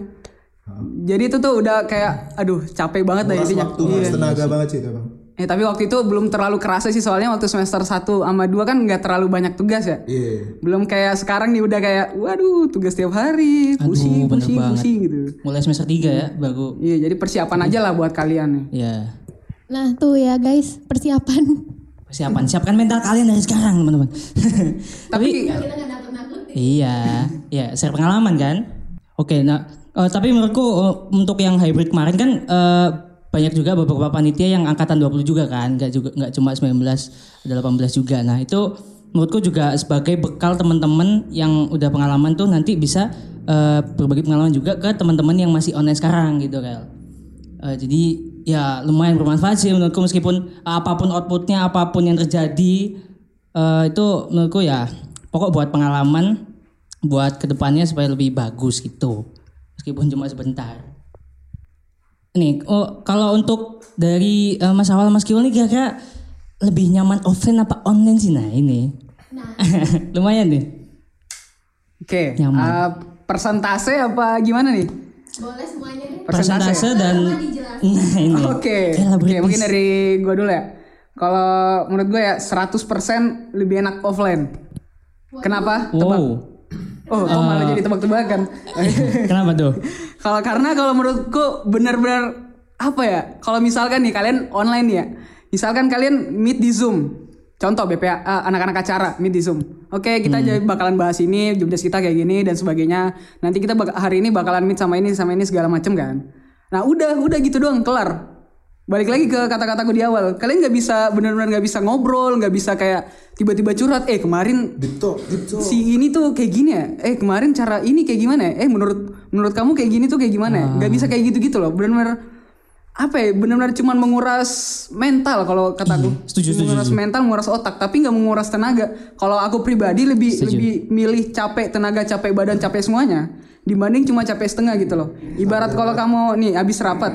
jadi itu tuh udah kayak aduh capek banget dah intinya Iya. tenaga banget sih itu bang Eh tapi waktu itu belum terlalu kerasa sih soalnya waktu semester 1 sama 2 kan nggak terlalu banyak tugas ya. iya Belum kayak sekarang nih udah kayak waduh tugas tiap hari, pusing, bener pusing, banget. pusing gitu. Mulai semester 3 ya baru. Iya, jadi persiapan aja lah buat kalian nih. Ya. Nah tuh ya guys persiapan. Persiapan, siapkan mental kalian dari sekarang, teman-teman. Tapi Kita nggak nakut-nakut. Iya, ya share pengalaman kan. Oke, nah eh, tapi menurutku eh, untuk yang hybrid kemarin kan eh, banyak juga beberapa panitia yang angkatan 20 juga kan, nggak juga nggak cuma 19 ada 18 juga. Nah itu menurutku juga sebagai bekal teman-teman yang udah pengalaman tuh nanti bisa eh, berbagi pengalaman juga ke teman-teman yang masih online sekarang gitu kan. Eh, jadi ya lumayan bermanfaat sih menurutku meskipun apa pun outputnya apa pun yang terjadi eh, itu menurutku ya pokok buat pengalaman buat ke depannya supaya lebih bagus gitu meskipun cuma sebentar. Nih oh, kalau untuk dari eh, Mas Awal Mas Kiwal nih kira-kira lebih nyaman offline apa online sih nah ini lumayan nih oke, Nyaman. eh, persentase apa gimana nih? Boleh semuanya deh. persentase dan nah ini Oke, oke Elaboratis. mungkin dari gua dulu ya. Kalau menurut gue ya 100% lebih enak offline. Kenapa? Tebak. Oh, kok malah jadi tebak-tebakan. kenapa tuh Kalau karena kalau menurutku benar-benar apa ya? Kalau misalkan nih kalian online ya, misalkan kalian meet di Zoom. Contoh BPA eh, anak-anak acara meet di Zoom. Oke, kita jadi bakalan bahas ini, jobdesk kita kayak gini dan sebagainya. Nanti kita hari ini bakalan meet sama ini sama ini segala macem kan. Nah, udah udah gitu doang kelar. Balik lagi ke kata-kataku di awal. Kalian nggak bisa benar-benar nggak bisa ngobrol, nggak bisa kayak tiba-tiba curhat. Eh kemarin Dipto, Dipto. si ini tuh kayak gini ya? Eh kemarin cara ini kayak gimana ya? Eh menurut menurut kamu kayak gini tuh kayak gimana ya? Nggak bisa kayak gitu gitu loh. Benar-benar apa ya? Benar-benar cuman menguras mental kalau kataku. Iya, setuju, setuju, menguras mental menguras otak tapi nggak menguras tenaga. Kalau aku pribadi lebih lebih milih capek tenaga capek badan capek semuanya dibanding cuma capek setengah gitu loh. Ibarat kalau kamu nih habis rapat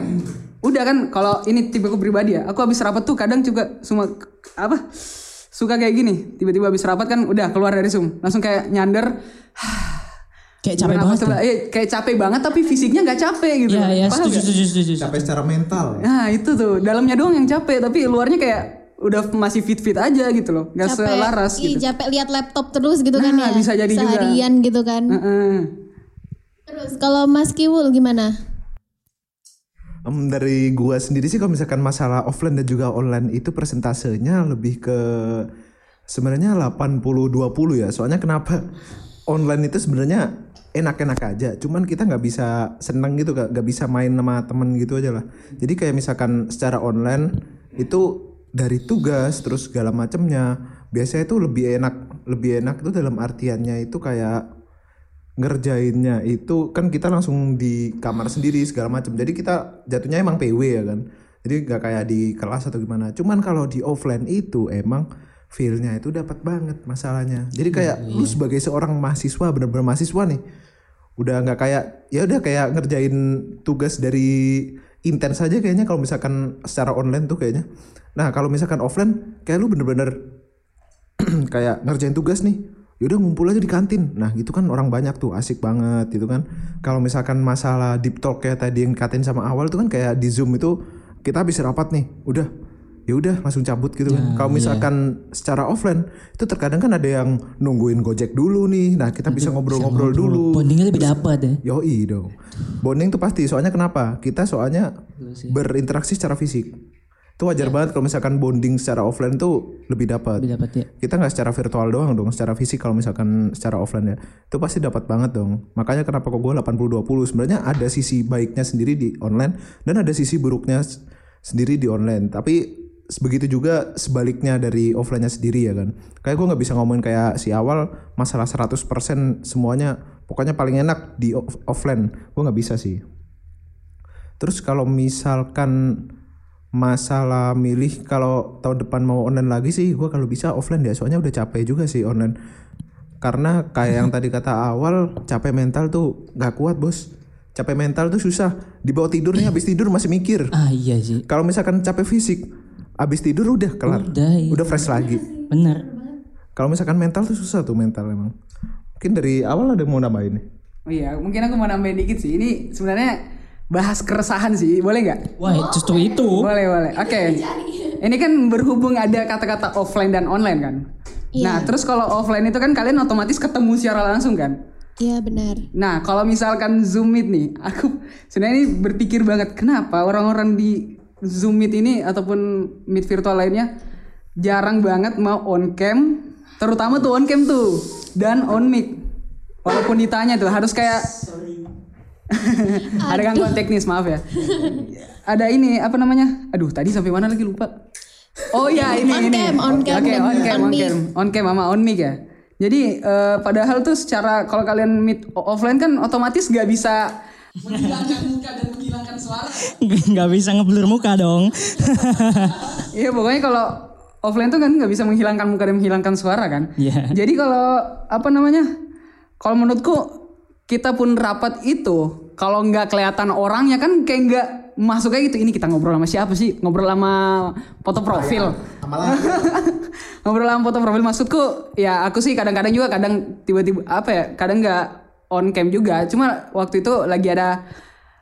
udah kan kalau ini tipe aku pribadi ya aku habis rapat tuh kadang juga semua apa suka kayak gini tiba-tiba habis rapat kan udah keluar dari zoom langsung kayak nyander kayak capek banget coba, eh, kayak capek banget tapi fisiknya nggak capek gitu ya ya setuju nggak? setuju setuju capek secara mental ya. nah itu tuh dalamnya doang yang capek tapi luarnya kayak udah masih fit fit aja gitu loh nggak selaras Ih, gitu capek lihat laptop terus gitu kan Nah, ya. bisa jadi juga. Seharian gitu kan. Heeh. Terus kalau Mas Kiwul gimana? Em, dari gua sendiri sih kalau misalkan masalah offline dan juga online itu persentasenya lebih ke sebenarnya 80 20 ya. Soalnya kenapa? online itu sebenarnya enak-enak aja cuman kita nggak bisa seneng gitu nggak bisa main sama temen gitu aja lah jadi kayak misalkan secara online itu dari tugas terus segala macamnya biasanya itu lebih enak lebih enak itu dalam artiannya itu kayak ngerjainnya itu kan kita langsung di kamar sendiri segala macam. Jadi kita jatuhnya emang PW ya kan. Jadi nggak kayak di kelas atau gimana. Cuman kalau di offline itu emang feelnya itu dapat banget masalahnya. Jadi kayak lu sebagai seorang mahasiswa bener-bener mahasiswa nih udah nggak kayak ya udah kayak ngerjain tugas dari intens aja kayaknya kalau misalkan secara online tuh kayaknya. Nah kalau misalkan offline kayak lu bener-bener kayak ngerjain tugas nih yaudah ngumpul aja di kantin nah gitu kan orang banyak tuh asik banget gitu kan kalau misalkan masalah deep talk kayak tadi yang dikatain sama awal tuh kan kayak di zoom itu kita habis rapat nih udah ya udah langsung cabut gitu kan kalau misalkan secara offline itu terkadang kan ada yang nungguin gojek dulu nih nah kita bisa ngobrol-ngobrol dulu Bondingnya lebih dapat ya. Yoi dong. Bonding tuh pasti. Soalnya kenapa? Kita soalnya berinteraksi secara fisik. Itu wajar banget kalau misalkan bonding secara offline tuh lebih dapat. Lebih dapat ya. Kita nggak secara virtual doang dong, secara fisik kalau misalkan secara offline ya. Itu pasti dapat banget dong. Makanya kenapa kok gue 80-20 sebenarnya ada sisi baiknya sendiri di online dan ada sisi buruknya sendiri di online. Tapi begitu juga sebaliknya dari offline-nya sendiri ya kan. Kayak gue nggak bisa ngomongin kayak si awal masalah 100% semuanya pokoknya paling enak di off- offline. Gue nggak bisa sih. Terus kalau misalkan masalah milih kalau tahun depan mau online lagi sih gue kalau bisa offline ya. Soalnya udah capek juga sih online. Karena kayak yang tadi kata awal capek mental tuh nggak kuat bos. Capek mental tuh susah. Dibawa tidur nih habis tidur masih mikir. Ah iya sih. kalau misalkan capek fisik habis tidur udah kelar. Udah, iya. udah fresh lagi. Bener. kalau misalkan mental tuh susah tuh mental emang. Mungkin dari awal ada yang mau nambahin nih? Oh iya, mungkin aku mau nambahin dikit sih. Ini sebenarnya bahas keresahan sih, boleh nggak? Wah justru itu. Boleh, boleh. Oke. Ini kan berhubung ada kata-kata offline dan online kan. Nah, terus kalau offline itu kan kalian otomatis ketemu secara langsung kan. Iya benar. Nah, kalau misalkan Zoom Meet nih, aku sebenarnya ini berpikir banget kenapa orang-orang di Zoom Meet ini ataupun Meet virtual lainnya jarang banget mau on cam, terutama tuh on cam tuh dan on mic. Walaupun ditanya tuh harus kayak ada gangguan teknis maaf ya. Ada ini apa namanya? Aduh, tadi sampai mana lagi lupa. Oh iya ini On ini. cam, on Oke, cam, Oke, dan on cam, on cam, on cam sama on mic ya. Jadi eh, padahal tuh secara kalau kalian meet offline kan otomatis gak bisa menghilangkan muka dan menghilangkan suara. Nggak bisa ngeblur muka dong. Iya pokoknya kalau offline tuh kan nggak bisa menghilangkan muka dan menghilangkan suara kan. Iya. Jadi kalau apa namanya? Kalau menurutku kita pun rapat itu kalau nggak kelihatan orangnya kan kayak nggak masuk kayak gitu. Ini kita ngobrol sama siapa sih? Ngobrol sama foto profil. ngobrol sama foto profil. Maksudku ya aku sih kadang-kadang juga kadang tiba-tiba apa ya kadang nggak on cam juga. Cuma waktu itu lagi ada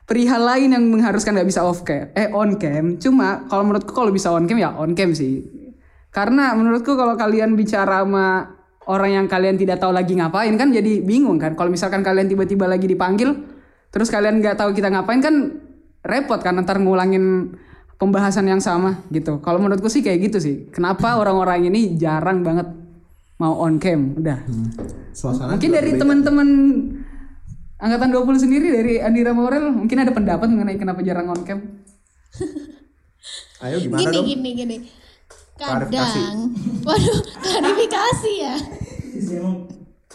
perihal lain yang mengharuskan nggak bisa off cam. Eh on cam. Cuma kalau menurutku kalau bisa on cam ya on cam sih. Karena menurutku kalau kalian bicara sama orang yang kalian tidak tahu lagi ngapain kan jadi bingung kan. Kalau misalkan kalian tiba-tiba lagi dipanggil terus kalian nggak tahu kita ngapain kan repot kan ntar ngulangin pembahasan yang sama gitu. Kalau menurutku sih kayak gitu sih. Kenapa orang-orang ini jarang banget mau on cam? Udah. Suasana mungkin dari teman-teman angkatan 20 sendiri dari Andira Morel mungkin ada pendapat mengenai kenapa jarang on cam? Ayo gimana Gini dong? gini gini. Kadang, waduh, klarifikasi ya.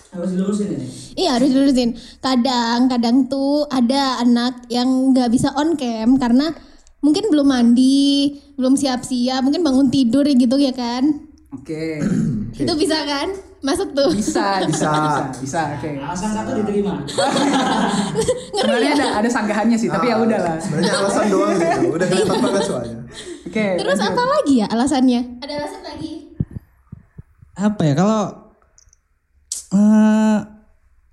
Harus dilurusin ini. Iya harus dilurusin. Kadang, kadang tuh ada anak yang nggak bisa on cam karena mungkin belum mandi, belum siap-siap, mungkin bangun tidur gitu ya kan. oke Itu bisa kan? Masuk tuh. bisa bisa. Bisa bisa. Oke. Alasan satu diterima. sebenarnya ada ada sanggahannya sih tapi ya udahlah. sebenarnya alasan doang gitu udah kelihatan banget soalnya. Oke Terus apa lagi ya alasannya? Ada alasan lagi? apa ya kalau eh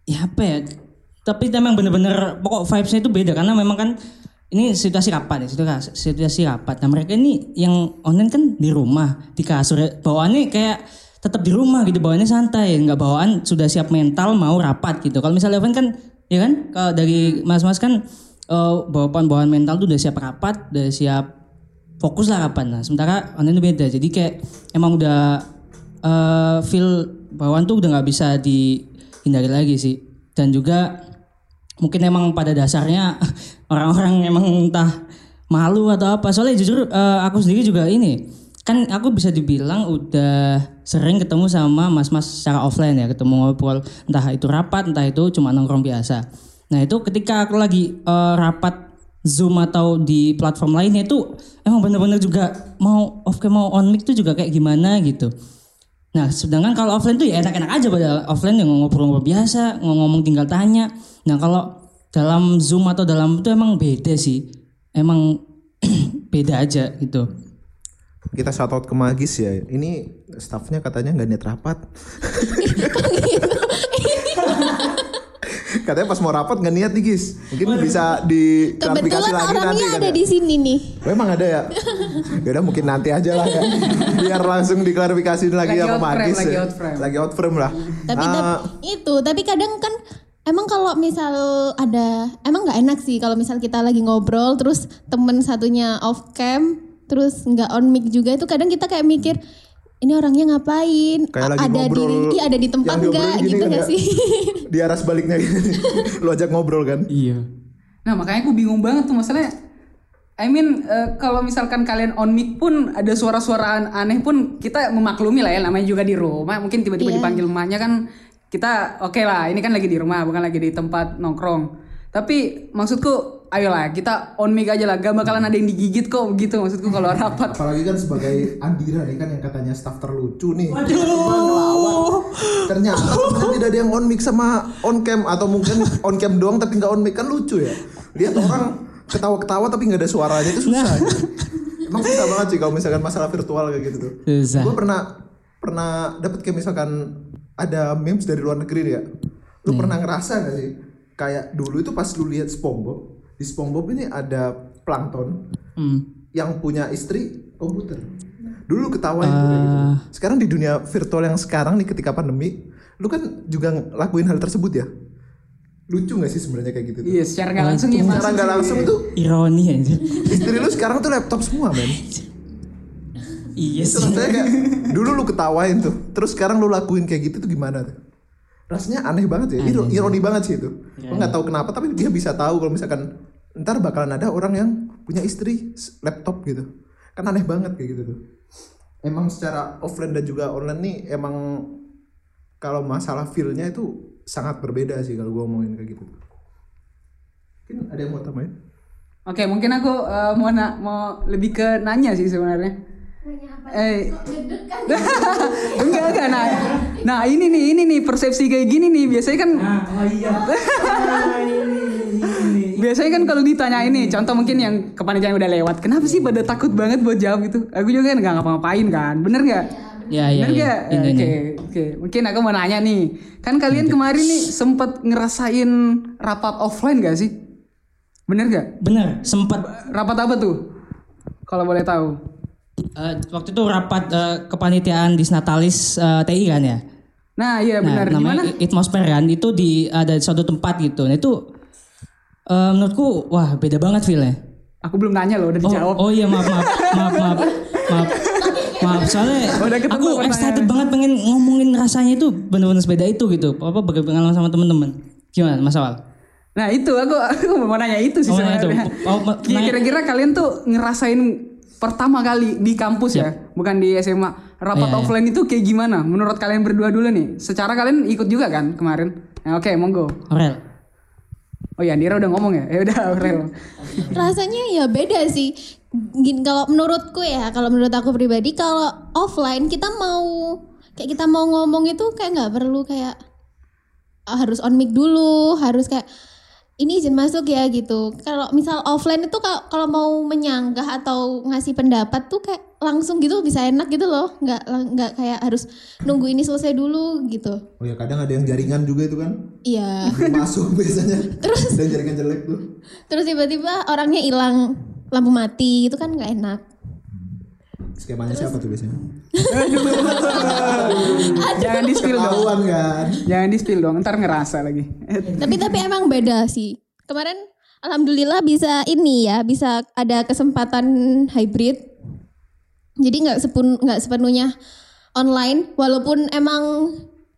ya apa ya tapi memang bener-bener pokok vibesnya itu beda. Karena memang kan ini situasi rapat ya situasi, situasi rapat. Nah mereka ini yang online kan di rumah di kasur. Bawaannya kayak tetap di rumah gitu bawaannya santai nggak bawaan sudah siap mental mau rapat gitu kalau misalnya offline kan ya kan kalau dari mas-mas kan eh, bawaan bawaan mental tuh udah siap rapat udah siap fokus lah rapat nah sementara online itu beda jadi kayak emang udah eh, feel bawaan tuh udah nggak bisa di hindari lagi sih. Dan juga mungkin emang pada dasarnya orang-orang emang entah malu atau apa. Soalnya jujur eh, aku sendiri juga ini kan aku bisa dibilang udah sering ketemu sama mas-mas secara offline ya, ketemu ngobrol entah itu rapat, entah itu cuma nongkrong biasa. Nah itu ketika aku lagi eh, rapat Zoom atau di platform lainnya itu emang bener-bener juga mau off cam mau on mic tuh juga kayak gimana gitu. Nah, sedangkan kalau offline tuh ya enak-enak aja pada offline yang ngobrol-ngobrol biasa, ngomong tinggal tanya. Nah, kalau dalam Zoom atau dalam itu emang beda sih. Emang beda aja gitu. Kita shout out ke Magis ya. Ini staffnya katanya nggak niat rapat. katanya pas mau rapat nggak niat nih Gis. Mungkin bisa diklarifikasi Kebetulan lagi nanti orangnya kan ada ya. di sini nih. Oh, emang ada ya? Yaudah mungkin nanti aja lah ya. Biar langsung diklarifikasi lagi Lagi sama frame, Magis. lagi ya. out frame. Lagi out frame lah. Tapi tap- itu, tapi kadang kan emang kalau misal ada emang nggak enak sih kalau misal kita lagi ngobrol terus temen satunya off cam terus nggak on mic juga itu kadang kita kayak mikir ini orangnya ngapain Kayak lagi ada ngobrol di iya ada di tempat yang diobrolin nggak gini gitu kan nggak ya? sih di arah sebaliknya gitu. Lu ajak ngobrol kan? Iya. Nah makanya aku bingung banget tuh masalahnya. I mean eh, kalau misalkan kalian on mic pun ada suara-suara an- aneh pun kita memaklumi lah ya namanya juga di rumah mungkin tiba-tiba Iya. dipanggil emaknya kan kita oke lah ini kan lagi di rumah bukan lagi di tempat nongkrong tapi maksudku ayolah kita on mic aja lah gak bakalan ada yang digigit kok gitu maksudku kalau rapat Apalagi kan sebagai Andira nih kan yang katanya staff terlucu nih. Waduh. Ternyata temennya tidak ada yang on mic sama on cam atau mungkin on cam doang tapi nggak on mic kan lucu ya. Lihat orang ketawa-ketawa tapi nggak ada suaranya itu susah. Emang susah banget sih kalau misalkan masalah virtual kayak gitu tuh. Susah. Gue pernah pernah dapat kayak misalkan ada memes dari luar negeri ya. Lu pernah ngerasa gak sih? Kayak dulu itu pas lu lihat SpongeBob, di SpongeBob ini ada plankton Hmm. yang punya istri komputer. Dulu lu ketawain tuh kayak gitu. Sekarang di dunia virtual yang sekarang nih ketika pandemi, lu kan juga ngelakuin hal tersebut ya. Lucu gak sih sebenarnya kayak gitu? tuh? iya secara nggak langsung ya Secara nggak langsung tuh Ironi aja. istri lu sekarang tuh laptop semua men. iya Itu sih. kayak dulu lu ketawain tuh, terus sekarang lu lakuin kayak gitu tuh gimana tuh? Rasanya aneh banget ya, Iro- ironi banget sih itu. Gue nggak tahu kenapa, tapi dia bisa tahu kalau misalkan ntar bakalan ada orang yang punya istri laptop gitu. Kan aneh banget kayak gitu tuh. Emang secara offline dan juga online nih emang kalau masalah feel-nya itu sangat berbeda sih kalau gue ngomongin kayak gitu. Mungkin ada yang mau tambahin? oke mungkin aku eh, mau na- mau lebih ke nanya sih sebenarnya eh. Enggak enggak. Nah nah ini nih ini nih persepsi kayak gini nih. Biasanya kan oh iya. biasanya kan kalau ditanya ini contoh mungkin yang kepanitiaan udah lewat kenapa sih pada takut banget buat jawab? gitu. Aku juga kan nggak ngapa-ngapain kan. Bener nggak? Ya, ya, bener ya. nggak? Ini, oke oke. Mungkin aku mau nanya nih. Kan kalian kemarin nih sempet ngerasain rapat offline gak sih? Bener gak Bener, sempat rapat apa tuh? Kalau boleh tahu eh, waktu itu rapat eh, kepanitiaan di Natalis eh, TI kan ya. nah iya Nah, benar gimana namanya Itmosfer kan itu di ada di suatu tempat gitu. Nah itu eh, menurutku wah beda banget feelnya. aku belum nanya loh udah dijawab Oh, oh iya maaf maaf maaf maaf maaf maaf soalnya Udah aku excited banget pengen ngomongin rasanya itu bener-bener sepeda itu gitu. Apa pengalaman sama teman-teman? Gimana Mas Awal? Nah itu aku aku mau nanya itu sih Oh, sebenarnya. Oh, nanya- Kira-kira kalian tuh ngerasain pertama kali di kampus ya, bukan di SMA. Rapat Iya, iya. offline itu kayak gimana? Menurut kalian berdua dulu nih. Secara kalian ikut juga kan kemarin? Nah, oke, monggo. Aurel. Oh ya, Andira udah ngomong ya? Ya udah, Aurel. rasanya ya beda sih Gini, kalau menurutku ya kalau menurut aku pribadi kalau offline kita mau kayak kita mau ngomong itu kayak nggak perlu kayak harus on mic dulu harus kayak ini izin masuk ya gitu kalau misal offline itu kalau kalau mau menyanggah atau ngasih pendapat tuh kayak langsung gitu bisa enak gitu loh nggak nggak kayak harus nunggu ini selesai dulu gitu Oh ya kadang ada yang jaringan juga itu kan. iya masuk biasanya. Terus dan jaringan jelek tuh. terus tiba-tiba orangnya hilang lampu mati itu kan nggak enak Skemanya siapa tuh biasanya? Jangan di spill dong. Ketahuan kan. Jangan di spill dong, ntar ngerasa lagi. tapi tapi emang beda sih kemarin alhamdulillah bisa ini ya bisa ada kesempatan hybrid jadi nggak sepun nggak sepenuhnya online walaupun emang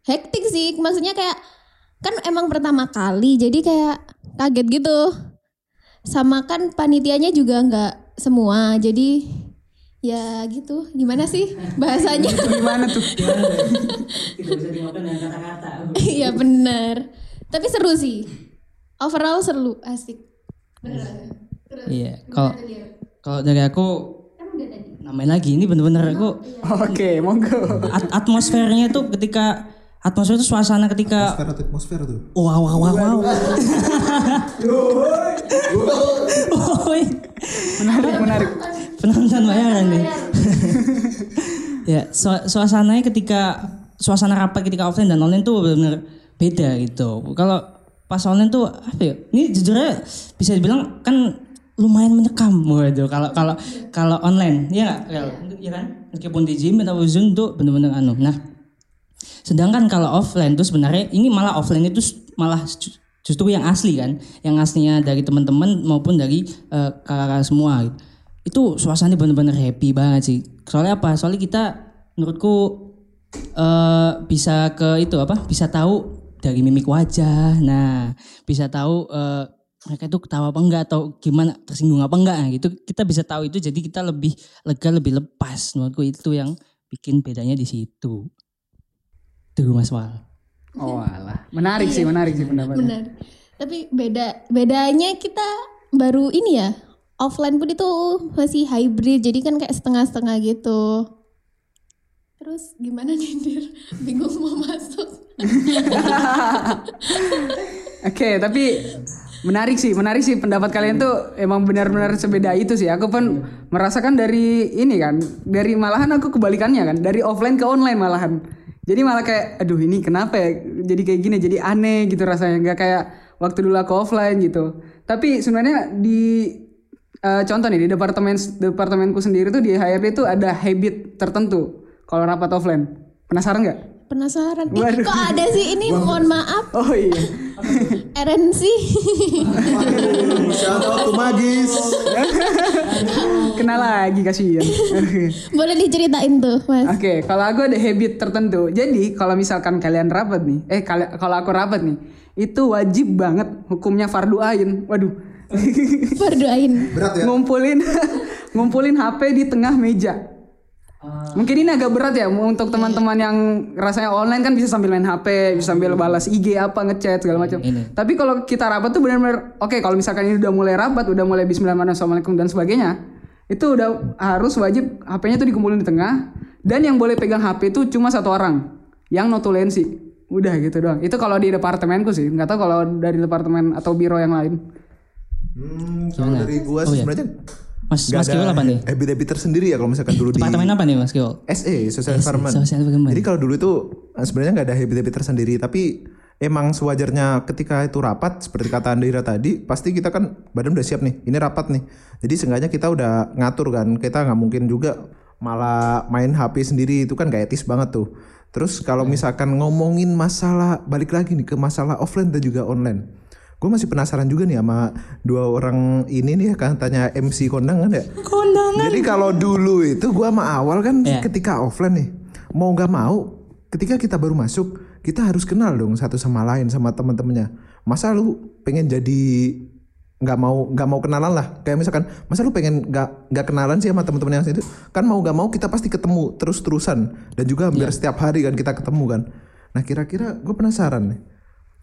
hektik sih maksudnya kayak kan emang pertama kali jadi kayak kaget gitu. Sama kan panitianya juga nggak semua. Jadi ya gitu. Gimana sih bahasanya? Gimana tuh? Tidak bisa dimakan dengan kata-kata. Iya bener. Tapi seru sih. Overall seru, asik. Beneran. Terus, Iya, kalau kalau dari aku namain lagi ini bener-bener aku Oke, monggo. at- atmosfernya itu ketika atmosfer itu suasana ketika atmosfer atau atmosfer tuh wow wow wow wow. Menarik, menarik. Penonton bayaran nih. ya, su- suasananya ketika suasana rapat ketika offline dan online tuh benar-benar beda gitu. Kalau pas online tuh apa ya? Ini jujur aja bisa dibilang kan lumayan menyekam waduh kalau kalau kalau online ya nggak Rel? ya kan meskipun di gym atau zoom tuh bener-bener anu nah sedangkan kalau offline tuh sebenarnya ini malah offline itu malah ju- justru yang asli kan yang aslinya dari teman-teman maupun dari eh, kakak-kakak semua gitu. Itu suasananya bener-bener happy banget sih. Soalnya apa? Soalnya kita menurutku eh bisa ke itu apa? Bisa tahu dari mimik wajah. Nah bisa tahu eh, mereka itu ketawa apa enggak atau gimana tersinggung apa enggak. Nah, gitu. Kita bisa tahu itu jadi kita lebih lega lebih lepas. Menurutku itu yang bikin bedanya di situ. Tuh Mas Wal. Oh alah. Menarik sih, menarik sih pendapatnya. Benar. Tapi beda bedanya kita baru ini ya. Offline pun itu masih hybrid. Jadi kan kayak setengah-setengah gitu. Terus gimana nih Dir? Bingung mau masuk. Oke, tapi menarik sih, menarik sih pendapat kalian tuh emang benar-benar sebeda itu sih. Aku pun merasakan dari ini kan, dari malahan aku kebalikannya kan, dari offline ke online malahan. Jadi malah kayak, aduh ini kenapa ya? Jadi kayak gini, jadi aneh gitu rasanya, nggak kayak waktu dulu aku offline gitu. Tapi sebenarnya di eh, contoh nih di departemen departemenku sendiri tuh di HRD itu ada habit tertentu kalau rapat offline. Penasaran nggak? Penasaran. Ih, kok ada sih ini? Mohon maaf. Oh iya. RNC. shout out to magis Kena lagi kasihan. Boleh diceritain tuh, Mas. Oke, kalau aku ada habit tertentu. Jadi kalau misalkan kalian rapat nih, eh kalau aku rapat nih, itu wajib banget hukumnya fardu ain. Waduh. Berdoain. berat ya ngumpulin ngumpulin HP di tengah meja. Mungkin ini agak berat ya untuk teman-teman yang rasanya online kan bisa sambil main HP, bisa sambil balas IG apa ngechat segala macam. Tapi kalau kita rapat tuh benar-benar oke kalau misalkan ini udah mulai rapat, udah mulai bismillahirrahmanirrahim dan sebagainya, itu udah harus wajib HP-nya tuh dikumpulin di tengah dan yang boleh pegang HP itu cuma satu orang yang notulensi. Udah gitu doang. Itu kalau di departemenku sih, nggak tahu kalau dari departemen atau biro yang lain. Hmm, kalau dari gua Oh, sih iya. sebenarnya Mas Mas Kiwal apa nih habit-habit tersendiri ya kalau misalkan dulu di departemen apa nih Mas Kiwal SE social environment. social environment. Jadi kalau dulu itu eh, sebenarnya nggak ada habit-habit tersendiri, tapi emang sewajarnya ketika itu rapat seperti kata Andira tadi, pasti kita kan badan udah siap nih, ini rapat nih. Jadi seenggaknya kita udah ngatur kan, kita nggak mungkin juga malah main HP sendiri itu kan gak etis banget tuh. Terus kalau misalkan ngomongin masalah balik lagi nih ke masalah offline dan juga online. Gue masih penasaran juga nih sama dua orang ini nih kan? Tanya MC kondangan ya. kondangan. Jadi kalau dulu itu gua sama awal kan Iya. ketika offline nih, mau nggak mau, ketika kita baru masuk, kita harus kenal dong satu sama lain sama teman-temannya. Masa lu pengen jadi nggak mau nggak mau kenalan lah? Kayak misalkan masa lu pengen nggak nggak kenalan sih sama teman-teman yang itu kan mau nggak mau kita pasti ketemu terus terusan dan juga hampir setiap hari kan kita ketemu kan. Nah kira-kira gue penasaran nih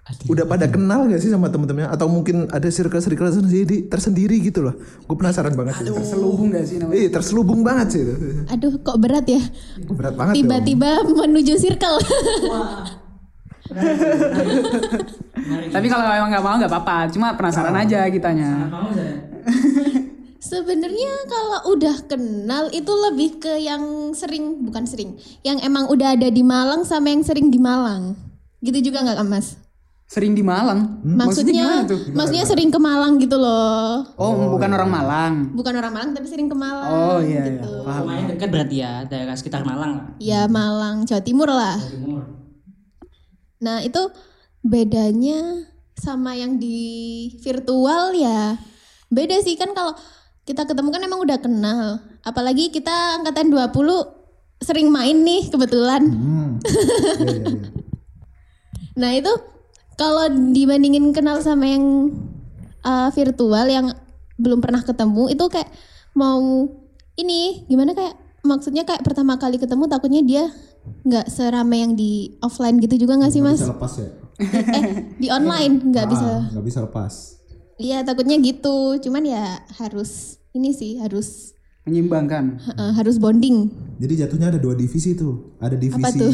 udah pada kenal gak sih sama temen-temennya atau mungkin ada circle-circle tersendiri tersendiri gitu loh gue penasaran banget sih Terselubung gak sih namanya? Iya terselubung banget sih itu. Aduh, kok berat ya? Berat banget dong. Tiba-tiba menuju circle. Tapi kalau emang nggak mau nggak apa-apa, cuma penasaran aja kitanya. Sebenarnya kalau udah kenal itu lebih ke yang sering, bukan sering, yang emang udah ada di Malang sama yang sering di Malang. Gitu juga nggak Mas? Sering di Malang. Maksudnya, gimana tuh? maksudnya sering ke Malang gitu loh. Oh, bukan orang Malang. Bukan orang Malang tapi sering ke Malang. Oh iya iya. gitu. Paham. lumayan dekat berarti ya daerah sekitar Malang lah Ya Malang, Jawa Timur lah. timur Nah itu bedanya sama yang di virtual ya beda sih kan kalau kita ketemu kan emang udah kenal. Apalagi kita angkatan 20 sering main nih kebetulan. Hmm. Iya, iya, iya. Nah itu Kalau dibandingin kenal sama yang uh, virtual yang belum pernah ketemu itu kayak mau ini gimana kayak maksudnya kayak pertama kali ketemu takutnya dia nggak seramai yang di offline gitu juga nggak sih mas? bisa lepas ya eh di online nggak bisa. Ah, nggak bisa lepas Iya takutnya gitu. Cuman ya harus ini sih harus Menyimbangkan. uh, harus bonding. jadi jatuhnya ada dua divisi tuh ada divisi tuh?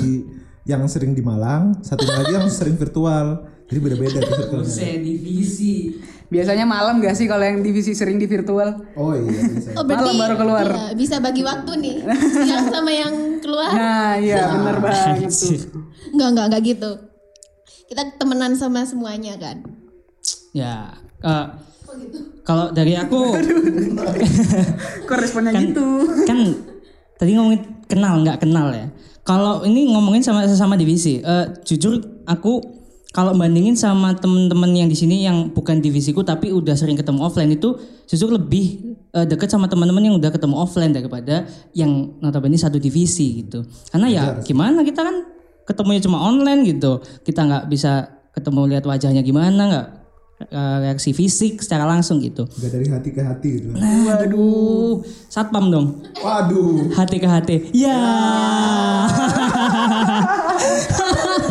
Yang sering di Malang satu lagi yang sering virtual jadi beda-beda tuh virtualnya divisi. Biasanya malam gak sih kalau yang divisi sering di virtual? oh iya bisa Oh berarti Malam baru keluar. iya, bisa bagi waktu nih. Siang sama yang keluar. Nah, iya bener banget tuh. Enggak enggak enggak gitu. Kita temenan sama semuanya kan. Ya, eh, kalau dari aku Kok responnya gitu? kan tadi ngomongin kenal nggak kenal ya. Kalau ini ngomongin sama sesama divisi, eh, jujur aku kalau bandingin sama temen-temen yang di sini yang bukan divisiku tapi udah sering ketemu offline itu justru lebih eh, deket sama teman-teman yang udah ketemu offline daripada yang notabene satu divisi gitu. Karena ya gimana kita kan ketemunya cuma online gitu, kita nggak bisa ketemu lihat wajahnya gimana nggak reaksi fisik secara langsung gitu. nggak dari hati ke hati gitu Waduh, satpam dong. waduh Hati ke hati. Ya.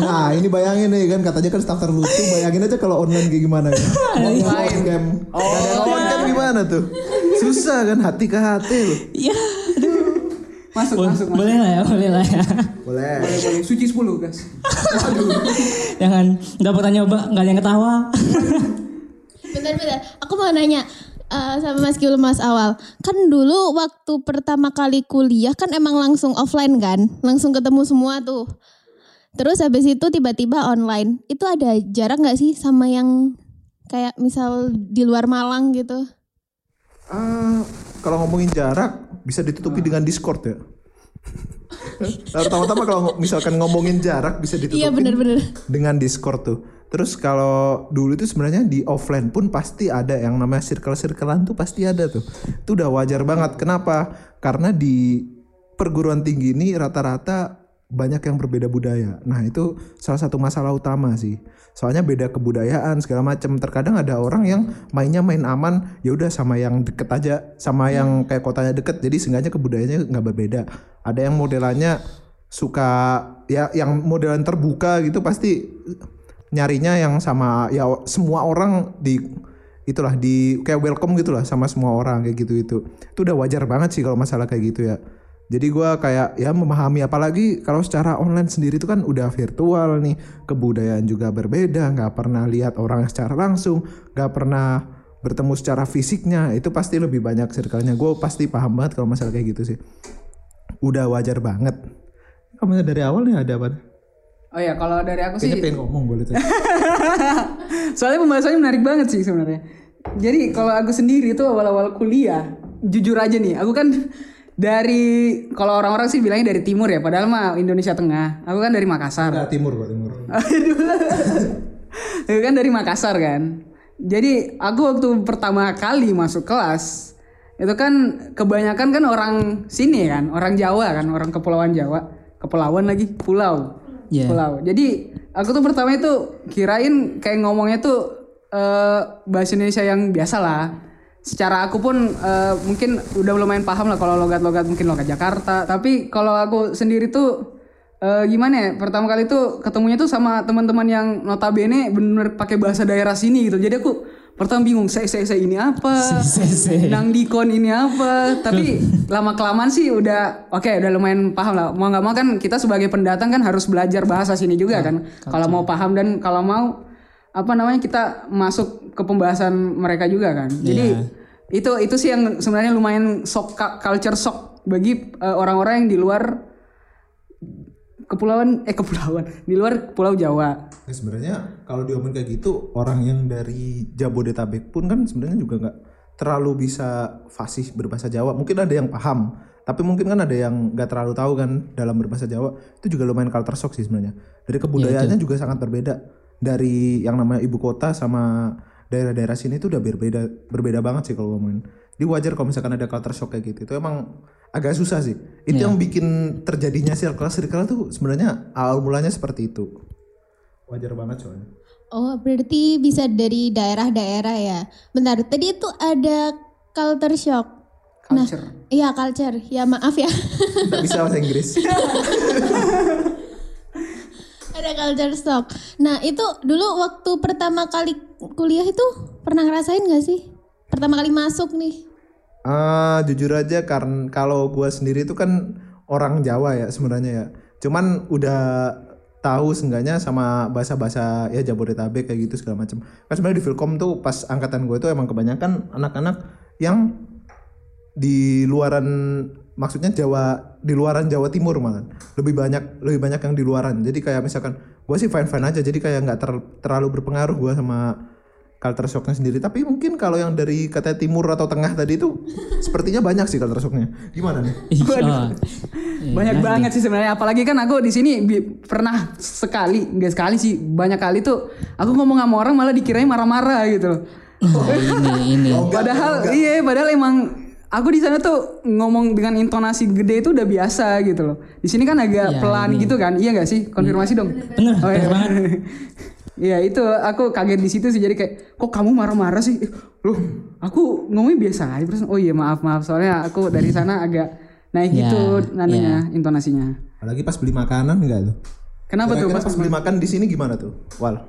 Nah ini bayangin nih kan katanya kan staff terlucu bayangin aja kalau online kayak gimana ya. Online cam. Oh. online cam gimana tuh? Susah kan hati ke hati loh. Ya. Masuk, Bo- masuk, masuk. boleh lah ya, boleh lah ya. Boleh. Boleh, boleh. Suci 10, guys. Jangan nggak pernah nyoba, nggak ada yang ketawa. Bentar-bentar, aku mau nanya eh, sama Mas Kiul Mas awal. Kan dulu waktu pertama kali kuliah kan emang langsung offline kan? Langsung ketemu semua tuh. Terus habis itu tiba-tiba online. Itu ada jarak nggak sih sama yang kayak misal di luar Malang gitu? Ah, kalau ngomongin jarak bisa ditutupi dengan Discord ya. Nah, Pertama-tama kalau misalkan ngomongin jarak bisa ditutupi Iya bener-bener. dengan Discord tuh. Terus kalau dulu itu sebenarnya di offline pun pasti ada yang namanya circle-circlean tuh pasti ada tuh. Itu udah wajar banget. Kenapa? Karena di perguruan tinggi ini rata-rata banyak yang berbeda budaya. Nah, itu salah satu masalah utama sih. Soalnya beda kebudayaan segala macam. Terkadang ada orang yang mainnya main aman, ya udah sama yang deket aja, sama yang kayak kotanya deket. Jadi seenggaknya kebudayaannya nggak berbeda. Ada yang modelannya suka ya yang modelan terbuka gitu pasti nyarinya yang sama ya semua orang di itulah di kayak welcome gitulah sama semua orang kayak gitu itu itu udah wajar banget sih kalau masalah kayak gitu ya jadi gua kayak ya memahami apalagi kalau secara online sendiri itu kan udah virtual nih kebudayaan juga berbeda nggak pernah lihat orang secara langsung nggak pernah bertemu secara fisiknya itu pasti lebih banyak circle-nya. Gue pasti paham banget kalau masalah kayak gitu sih. Udah wajar banget. Kamu dari awal nih ada apa? Oh ya, kalau dari aku sih pengen ngomong boleh tanya Soalnya pembahasannya menarik banget sih sebenarnya. Jadi kalau aku sendiri tuh awal-awal kuliah, jujur aja nih, aku kan dari kalau orang-orang sih bilangnya dari timur ya, padahal mah Indonesia Tengah. Aku kan dari Makassar. Enggak, timur kok timur Aku kan dari Makassar kan. Jadi aku waktu pertama kali masuk kelas itu kan kebanyakan kan orang sini kan, orang Jawa kan, orang kepulauan Jawa, kepulauan lagi, pulau, Iya. pulau. Jadi aku tuh pertama itu kirain kayak ngomongnya tuh eh, bahasa Indonesia yang biasa lah. Secara aku pun eh, mungkin udah lumayan paham lah kalau logat-logat mungkin logat Jakarta. Tapi kalau aku sendiri tuh eh, gimana ya? Pertama kali tuh ketemunya tuh sama teman-teman yang notabene bener pakai bahasa daerah sini gitu. Jadi aku pertama bingung, saya saya saya ini apa? Se- se- se. Nang dikon ini apa? Tapi lama kelamaan sih udah oke, udah lumayan paham lah. Mau nggak mau kan kita sebagai pendatang kan harus belajar bahasa sini juga kan. Kalau mau paham dan kalau mau apa namanya kita masuk ke pembahasan mereka juga kan. Jadi itu itu sih yang sebenarnya lumayan shock cu- culture shock bagi eh, orang-orang yang di luar kepulauan eh kepulauan di luar Pulau Jawa. Ya, sebenarnya kalau diomongin kayak gitu orang yang dari Jabodetabek pun kan sebenarnya juga nggak terlalu bisa fasih berbahasa Jawa. Mungkin ada yang paham, tapi mungkin kan ada yang nggak terlalu tahu kan dalam berbahasa Jawa. Itu juga lumayan culture shock sih sebenarnya. Dari kebudayaannya juga sangat berbeda. Dari yang namanya ibu kota sama daerah-daerah sini itu udah berbeda berbeda banget sih kalau ngomongin. Jadi wajar kalau misalkan ada culture shock kayak gitu. Itu emang agak susah sih. Itu yang bikin terjadinya circle circle tuh sebenarnya awal mulanya seperti itu. wajar banget soalnya. Oh, berarti bisa dari daerah-daerah ya. Bentar, tadi itu ada culture shock. Culture. Nah, iya culture. Ya maaf ya. Nggak bisa bahasa Inggris. ada culture shock. Nah, itu dulu waktu pertama kali kuliah itu pernah ngerasain gak sih? Pertama kali masuk nih. Ah, jujur aja karena kalau gue sendiri itu kan orang Jawa ya sebenarnya ya. Cuman udah tahu seenggaknya sama bahasa-bahasa ya Jabodetabek kayak gitu segala macam. Kan sebenarnya di Filkom tuh pas angkatan gue itu emang kebanyakan anak-anak yang di luaran maksudnya Jawa di luaran Jawa Timur malah lebih banyak lebih banyak yang di luaran. Jadi kayak misalkan gue sih fine fine aja jadi kayak nggak ter- terlalu berpengaruh gue sama culture shocknya sendiri. Tapi mungkin kalau yang dari kata timur atau tengah tadi itu sepertinya banyak sih culture shocknya. Gimana nih? Ih, oh. Banyak nanti. banget sih sebenarnya. Apalagi kan aku di sini pernah sekali nggak sekali sih banyak kali tuh aku ngomong sama orang malah dikirain marah-marah gitu loh. Nah, ini ini. padahal iya padahal emang aku di sana tuh ngomong dengan intonasi gede itu udah biasa gitu loh di sini kan agak Iya, pelan gitu kan iya nggak sih konfirmasi dong Bener, Oh, bener iya. banget. Iya itu aku kaget di situ sih jadi kayak kok kamu marah-marah sih? Eh, Loh, aku ngomongnya biasa aja terus. Oh iya maaf maaf soalnya aku dari sana agak naik Ya, gitu nananya intonasinya. apalagi pas beli makanan enggak tuh Kenapa tuh Kira-kira pas pas beli makan di sini gimana tuh wal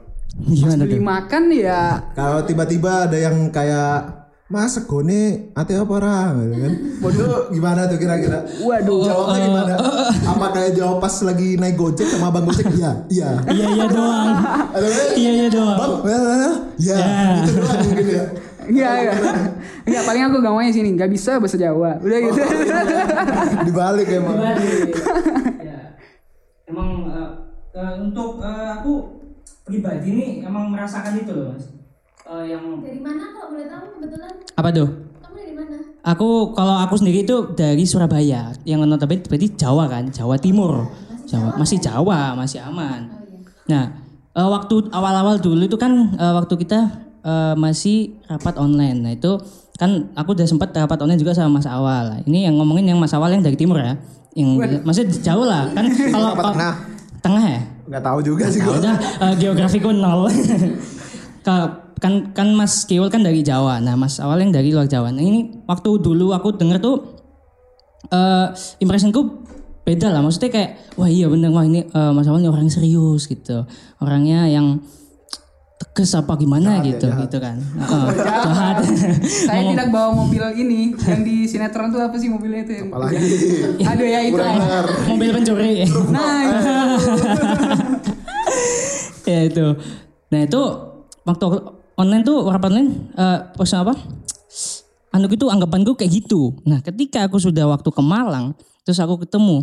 Gimana beli tuh? makan ya kalau tiba-tiba ada yang kayak Mas segone ate apa ora gitu kan. Waduh, gimana tuh kira-kira? Waduh. Jawabnya gimana? Apa kayak jawab pas lagi naik Gojek sama Bang Gojek? Iya, iya. Iya iya doang. Ada Iya iya doang. Bang, eh, iya. Ya. Itu doang mungkin ya. Iya iya. Iya paling aku gak mau sini nggak bisa bahasa Jawa. Udah gitu. Dibalik emang. ya. Emang eh, eh, untuk eh, aku pribadi nih emang merasakan itu loh mas. Eh, yang Dari mana kalau boleh tahu kebetulan? apa tuh? Kamu dari mana? Aku kalau aku sendiri itu dari Surabaya, yang notabene berarti Jawa kan, Jawa Timur, Jawa masih Jawa masih aman. Nah eh, waktu awal-awal dulu itu kan eh, waktu kita eh, masih rapat online, nah itu kan aku udah sempat rapat online juga sama Mas Awal. Ini yang ngomongin yang Mas Awal yang dari timur ya, yang maksudnya jauh lah kan kalau Apa tengah? tengah ya. Nggak tahu juga sih gua. udah eh, geografiku nol. Ka- kan kan Mas Kiwul kan dari Jawa. Nah, Mas Awal yang dari luar Jawa. Nah, ini waktu dulu aku denger tuh eh impressionku beda lah. Maksudnya kayak wah iya bener wah ini eh, Mas Awal ini orang serius gitu. Orangnya yang tegas apa gimana gitu gitu kan. Heeh, jahat. Saya tidak bawa mobil ini yang di sinetron tuh apa sih mobilnya itu? yang- Apalagi. Aduh ya itu. Mobil pencuri. Nah, ya itu. Nah itu waktu online tuh rapat online eh pesan apa? Anu itu anggapanku kayak gitu. Nah ketika aku sudah waktu ke Malang, terus aku ketemu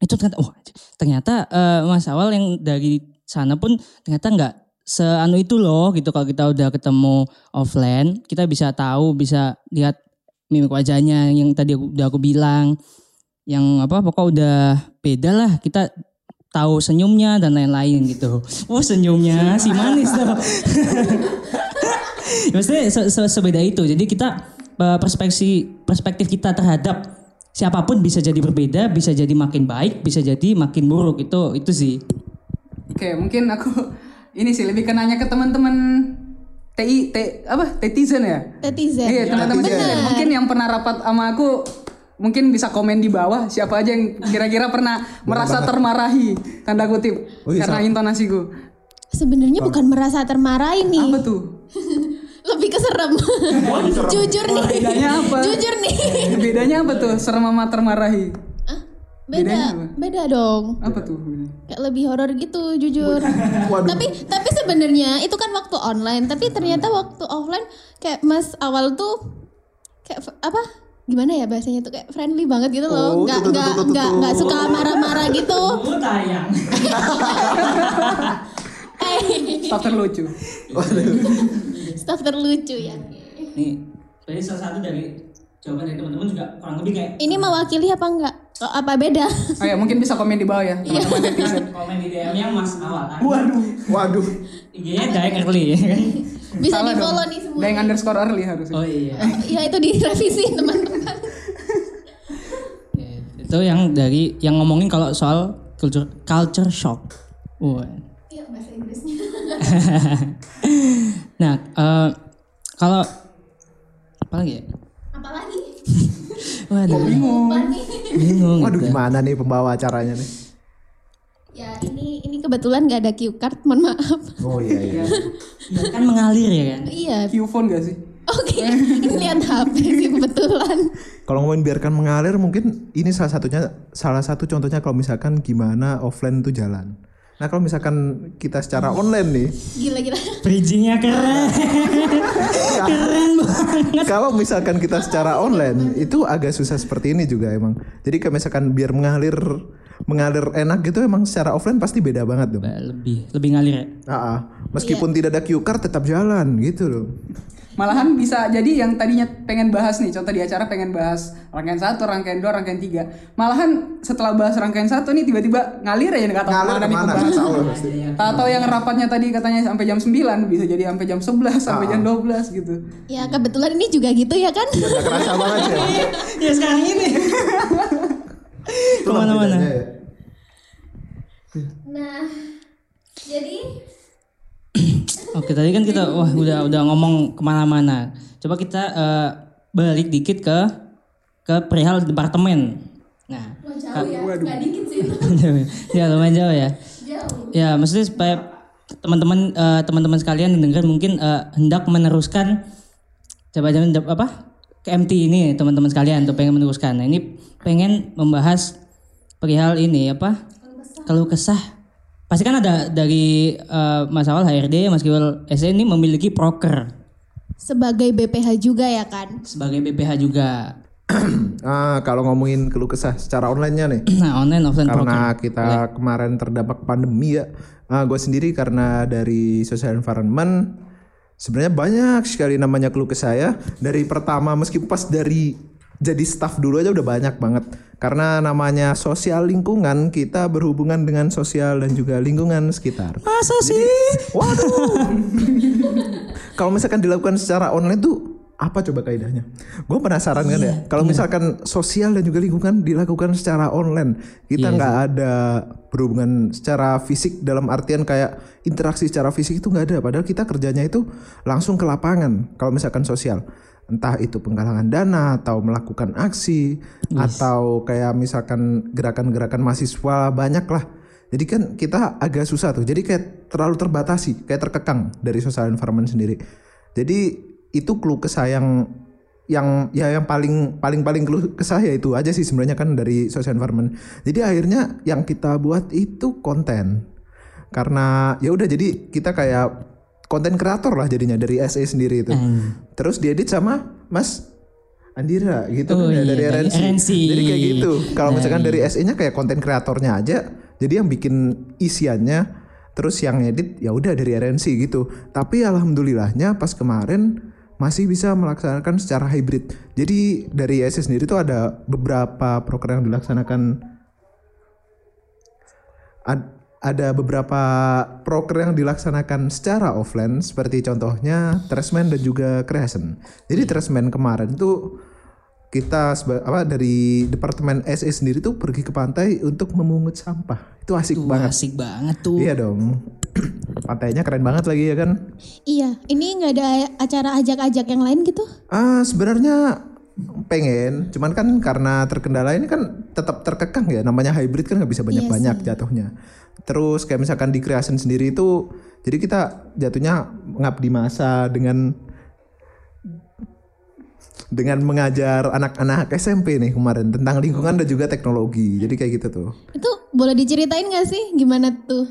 itu ternyata, wah ternyata eh, Mas Awal yang dari sana pun ternyata nggak seanu itu loh gitu kalau kita udah ketemu offline kita bisa tahu bisa lihat mimik wajahnya yang tadi udah aku bilang yang apa pokok udah beda lah kita tahu senyumnya dan lain-lain gitu. Oh senyumnya si manis tuh. Maksudnya se se- sebeda itu. Jadi kita eh, perspektif perspektif kita terhadap siapa pun bisa jadi berbeda, bisa jadi makin baik, bisa jadi makin buruk. Itu itu sih. Oke, mungkin aku ini sih lebih kenanya ke teman-teman TI, T apa? Tetizen ya? Netizen. Iya, teman-teman. Tetizen. Mungkin yang pernah rapat sama aku mungkin bisa komen di bawah siapa aja yang kira-kira pernah merasa termarahi tanda kutip Oh iya, karena sama. intonasiku. Sebenarnya bukan merasa termarahi nih. Apa tuh? Lebih keserem. Jujur nih. bedanya apa? Jujur nih. Bedanya apa tuh? Serem sama termarahi. Ah, beda, beda dong. Apa tuh? Kayak lebih horor gitu jujur. Tapi tapi sebenarnya itu kan waktu online, tapi ternyata waktu offline kayak Mas awal tuh kayak apa? Gimana ya bahasanya tuh kayak friendly banget gitu loh. Oh, Nggak nggak nggak suka marah-marah gitu. Oh tayang. Stop terlucu. Staff terlucu ya. Nih, jadi salah satu dari jawaban dari teman-teman juga kurang lebih kayak Ini mewakili apa enggak? Oh, apa beda? Oh ya, mungkin bisa komen di bawah ya, teman-teman netizen. komen di DM-nya Mas Awal. Waduh. Waduh. IG-nya Daeng Early ya kan. Bisa Salah di follow dong. nih semua. Daeng underscore early harusnya. Oh iya. Ya itu direvisi teman-teman. Ya, itu yang dari yang ngomongin kalau soal culture culture shock. Wah. Iya bahasa Inggris. nah, eh, kalau apa lagi ya? Apalagi? Waduh, Lupa nih. bingung. Waduh gimana nih pembawa acaranya nih? Ya ini ini kebetulan nggak ada cue card, mohon maaf. Oh iya iya. Ya, kan mengalir ya kan? Iya. Q-phone gak sih? Oke, ini lihat HP sih kebetulan. Kalau ngomongin biarkan mengalir mungkin ini salah satunya salah satu contohnya kalau misalkan gimana offline itu jalan. Nah kalau misalkan kita secara online nih, Gila-gila. Bridgingnya keren, keren banget. kalau misalkan kita secara online itu agak susah seperti ini juga emang. Jadi kayak misalkan biar mengalir mengalir enak gitu emang secara offline pasti beda banget dong. Lebih, lebih ngalir ya. Ah, ah. meskipun tidak ada cue card tetap jalan gitu loh. Malahan bisa jadi yang tadinya pengen bahas nih, contoh di acara pengen bahas rangkaian satu, rangkaian dua, rangkaian tiga. Malahan setelah bahas rangkaian satu nih tiba-tiba ngalir aja nggak tahu Ngalir ke mana nih ke mana? pembahasan. Nggak tahu pasti. Atau yang rapatnya tadi katanya sampai jam 9 bisa jadi sampai jam 11, sampai jam 12 gitu. Ya kebetulan ini juga gitu ya kan? Gak kerasa banget ya. ya sekarang ini. Ke mana-mana. ya. Nah, jadi Oke tadi kan kita wah udah udah ngomong ke mana-mana. Coba kita eh, balik dikit ke ke perihal departemen. Nah, Wah, jauh ya, nggak dikit sih itu. ya lumayan jauh ya. Jauh. Ya maksudnya supaya teman-teman eh, teman-teman sekalian yang dengar mungkin eh, hendak meneruskan coba jangan apa ke MT ini teman-teman sekalian tuh pengen meneruskan. Nah ini pengen membahas perihal ini apa kalau kesah pasti kan ada dari eh, Mas Awal HRD Mas Kiwal SE ini memiliki proker Sebagai BPH juga ya kan? sebagai BPH juga. Ah, kalau ngomongin keluh kesah secara online-nya nih. Nah online offline proker. karena kita kemarin terdampak pandemi ya. Ah, gue sendiri karena dari social environment sebenarnya banyak sekali namanya keluh kesah ya. Dari pertama meskipun pas dari jadi staff dulu aja udah banyak banget. Karena namanya sosial lingkungan kita berhubungan dengan sosial dan juga lingkungan sekitar. Masa sih? Waduh. Kalau misalkan dilakukan secara online tuh apa coba kaidahnya? Gue penasaran kan ya. Kalau misalkan sosial dan juga lingkungan dilakukan secara online, kita nggak ada berhubungan secara fisik dalam artian kayak interaksi secara fisik itu nggak ada. Padahal kita kerjanya itu langsung ke lapangan. Kalau misalkan sosial, entah itu penggalangan dana atau melakukan aksi atau kayak misalkan gerakan-gerakan mahasiswa banyak lah. Jadi kan kita agak susah tuh. Jadi kayak terlalu terbatasi, kayak terkekang dari social environment sendiri. Jadi itu keluh kesah yang yang ya yang paling paling paling keluh kesah ya itu aja sih sebenarnya kan dari social environment. Jadi akhirnya yang kita buat itu konten. Karena ya udah jadi kita kayak konten kreator lah jadinya dari SE sendiri itu. Terus diedit sama Mas Andira gitu Oh kan ya, iya, dari dari RNC. RNC. Jadi kayak gitu. Kalau Nah, misalkan dari SE-nya kayak konten kreatornya aja, jadi yang bikin isiannya terus yang edit ya udah dari RNC gitu. Tapi alhamdulillahnya pas kemarin masih bisa melaksanakan secara hybrid. Jadi dari SE sendiri tuh ada beberapa program yang dilaksanakan ad- ada beberapa proker yang dilaksanakan secara offline seperti contohnya Tresman dan juga Creation. Jadi Tresman kemarin tuh kita apa dari departemen SE sendiri tuh pergi ke pantai untuk memungut sampah. Itu asik Tuh, banget. asik banget tuh. Iya dong. Pantainya keren banget lagi ya kan? Iya, ini nggak ada acara ajak-ajak yang lain gitu? Ah sebenarnya pengen, cuman kan karena terkendala ini kan tetap terkekang ya. Namanya hybrid kan nggak bisa banyak-banyak jatuhnya. Terus kayak misalkan di creation sendiri itu, jadi kita jatuhnya ngabdi masa dengan dengan mengajar anak-anak SMP nih kemarin tentang lingkungan dan juga teknologi. Jadi kayak gitu tuh. Itu boleh diceritain nggak sih gimana tuh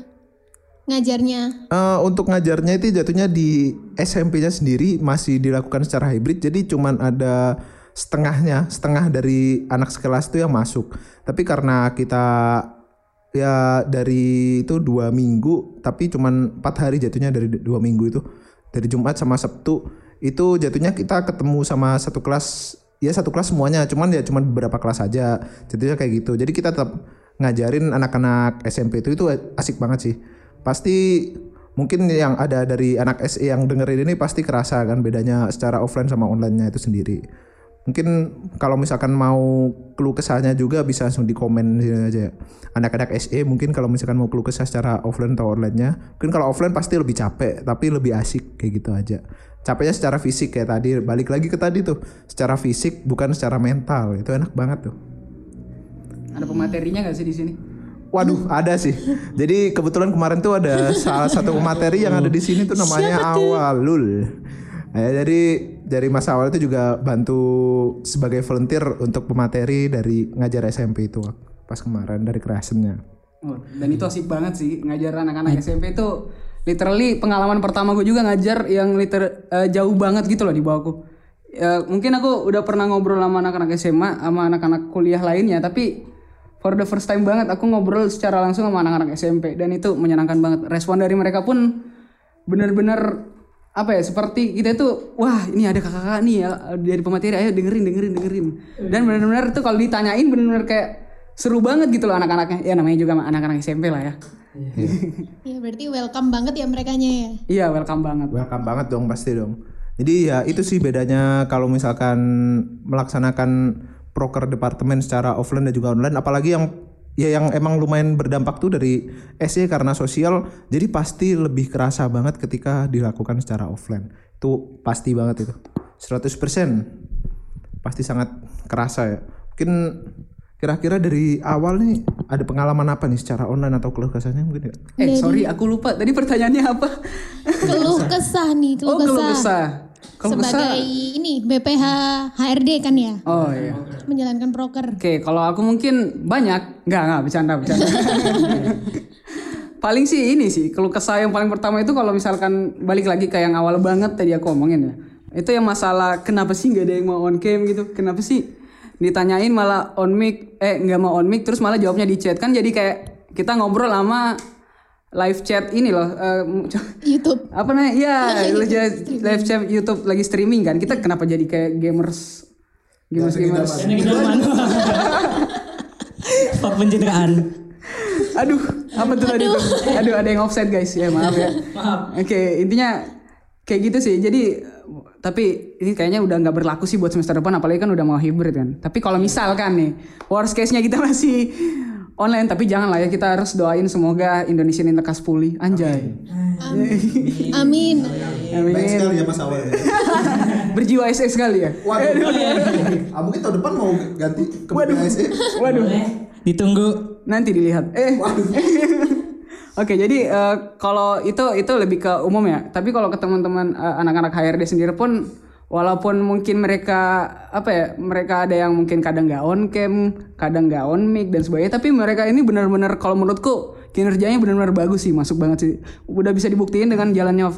ngajarnya? Eh, untuk ngajarnya itu jatuhnya di SMP-nya sendiri masih dilakukan secara hybrid. Jadi cuman ada setengahnya, setengah dari anak sekelas itu yang masuk. Tapi karena kita ya dari itu dua minggu, tapi cuman empat hari jatuhnya dari dua minggu itu. Dari Jumat sama Sabtu itu jatuhnya kita ketemu sama satu kelas ya satu kelas semuanya cuman ya cuman beberapa kelas aja jadinya kayak gitu. Jadi kita tetap ngajarin anak-anak SMP itu itu asik banget sih. Pasti mungkin yang ada dari anak SE yang dengerin ini pasti kerasa kan bedanya secara offline sama online-nya itu sendiri Mungkin kalau misalkan mau keluh kesahnya juga bisa langsung di komen sini aja. ya. Anak-anak SE mungkin kalau misalkan mau keluh kesah secara offline atau online-nya, mungkin kalau offline pasti lebih capek, tapi lebih asik kayak gitu aja. Capeknya secara fisik kayak tadi, balik lagi ke tadi tuh, secara fisik bukan secara mental. Itu enak banget tuh. Ada pematerinya nggak sih di sini? Waduh, ada sih. Jadi kebetulan kemarin tuh ada salah satu materi yang ada di sini tuh namanya Awalul. Eh, jadi dari Mas Awal itu juga bantu sebagai volunteer untuk pemateri dari ngajar SMP itu pas kemarin dari creationnya. Oh, dan itu asik banget sih ngajar anak-anak SMP itu literally pengalaman pertama gue juga ngajar yang liter eh, jauh banget gitu loh di bawahku. Ya, mungkin aku udah pernah ngobrol sama anak-anak SMA sama anak-anak kuliah lainnya tapi for the first time banget aku ngobrol secara langsung sama anak-anak SMP dan itu menyenangkan banget. Respon dari mereka pun bener-bener apa ya seperti kita itu wah ini ada kakak-kakak nih ya dari pemateri ayo dengerin dengerin dengerin. Dan benar-benar tuh kalau ditanyain benar-benar kayak seru banget gitu loh anak-anaknya. Ya namanya juga anak-anak SMP lah ya. Ya berarti welcome banget ya merekanya ya. iya welcome banget. Welcome banget dong pasti dong. Jadi ya itu sih bedanya kalau misalkan melaksanakan proker departemen secara offline dan juga online apalagi yang ya yang emang lumayan berdampak tuh dari SE karena sosial jadi pasti lebih kerasa banget ketika dilakukan secara offline. Itu pasti banget itu. 100% pasti sangat kerasa ya. Mungkin kira-kira dari awal nih ada pengalaman apa nih secara online atau keluh kesahnya mungkin ya? eh sorry aku lupa tadi pertanyaannya apa Keluh kesah nih, keluh oh keluh kesah. Keluh Sebagai ini BPH HRD kan ya, oh iya. Menjalankan proker. Oke, kalau aku mungkin banyak, nggak nggak bercanda bercanda. paling sih ini sih, keluh kesah yang paling pertama itu kalau misalkan balik lagi ke yang awal banget tadi aku omongin ya, itu yang masalah kenapa sih nggak ada yang mau on cam gitu, kenapa sih ditanyain malah on mic, eh nggak mau on mic, terus malah jawabnya di chat. Kan jadi kayak kita ngobrol sama live chat ini loh, eh, YouTube. apa namanya? Ya, live chat YouTube lagi streaming kan, kita kenapa jadi kayak gamers, gamers gamers. Kita mana? Pak pencitraan. Aduh, apa tuh tadi tuh? Aduh, ada yang offset guys. Ya, maaf ya. Oke, intinya kayak gitu sih. Jadi tapi ini kayaknya udah nggak berlaku sih buat semester depan apalagi kan udah mau hybrid kan. Tapi kalau misalkan nih worst case-nya kita masih online tapi jangan lah ya kita harus doain semoga Indonesia ini lekas pulih. Anjay. Amin. Amin. ya Mas Awal. Berjiwa SE sekali ya. Waduh. ah, mungkin tahun depan mau ganti ke BSE. Waduh. Ditunggu. Nanti dilihat. Eh. Oke, jadi eh, kalau itu itu lebih ke umum ya. Tapi kalau ke teman-teman eh, anak-anak HRD sendiri pun walaupun mungkin mereka apa ya, mereka ada yang mungkin kadang nggak on cam, kadang nggak on mic dan sebagainya, tapi mereka ini benar-benar kalau menurutku kinerjanya benar-benar bagus sih, masuk banget sih. Udah bisa dibuktiin dengan jalannya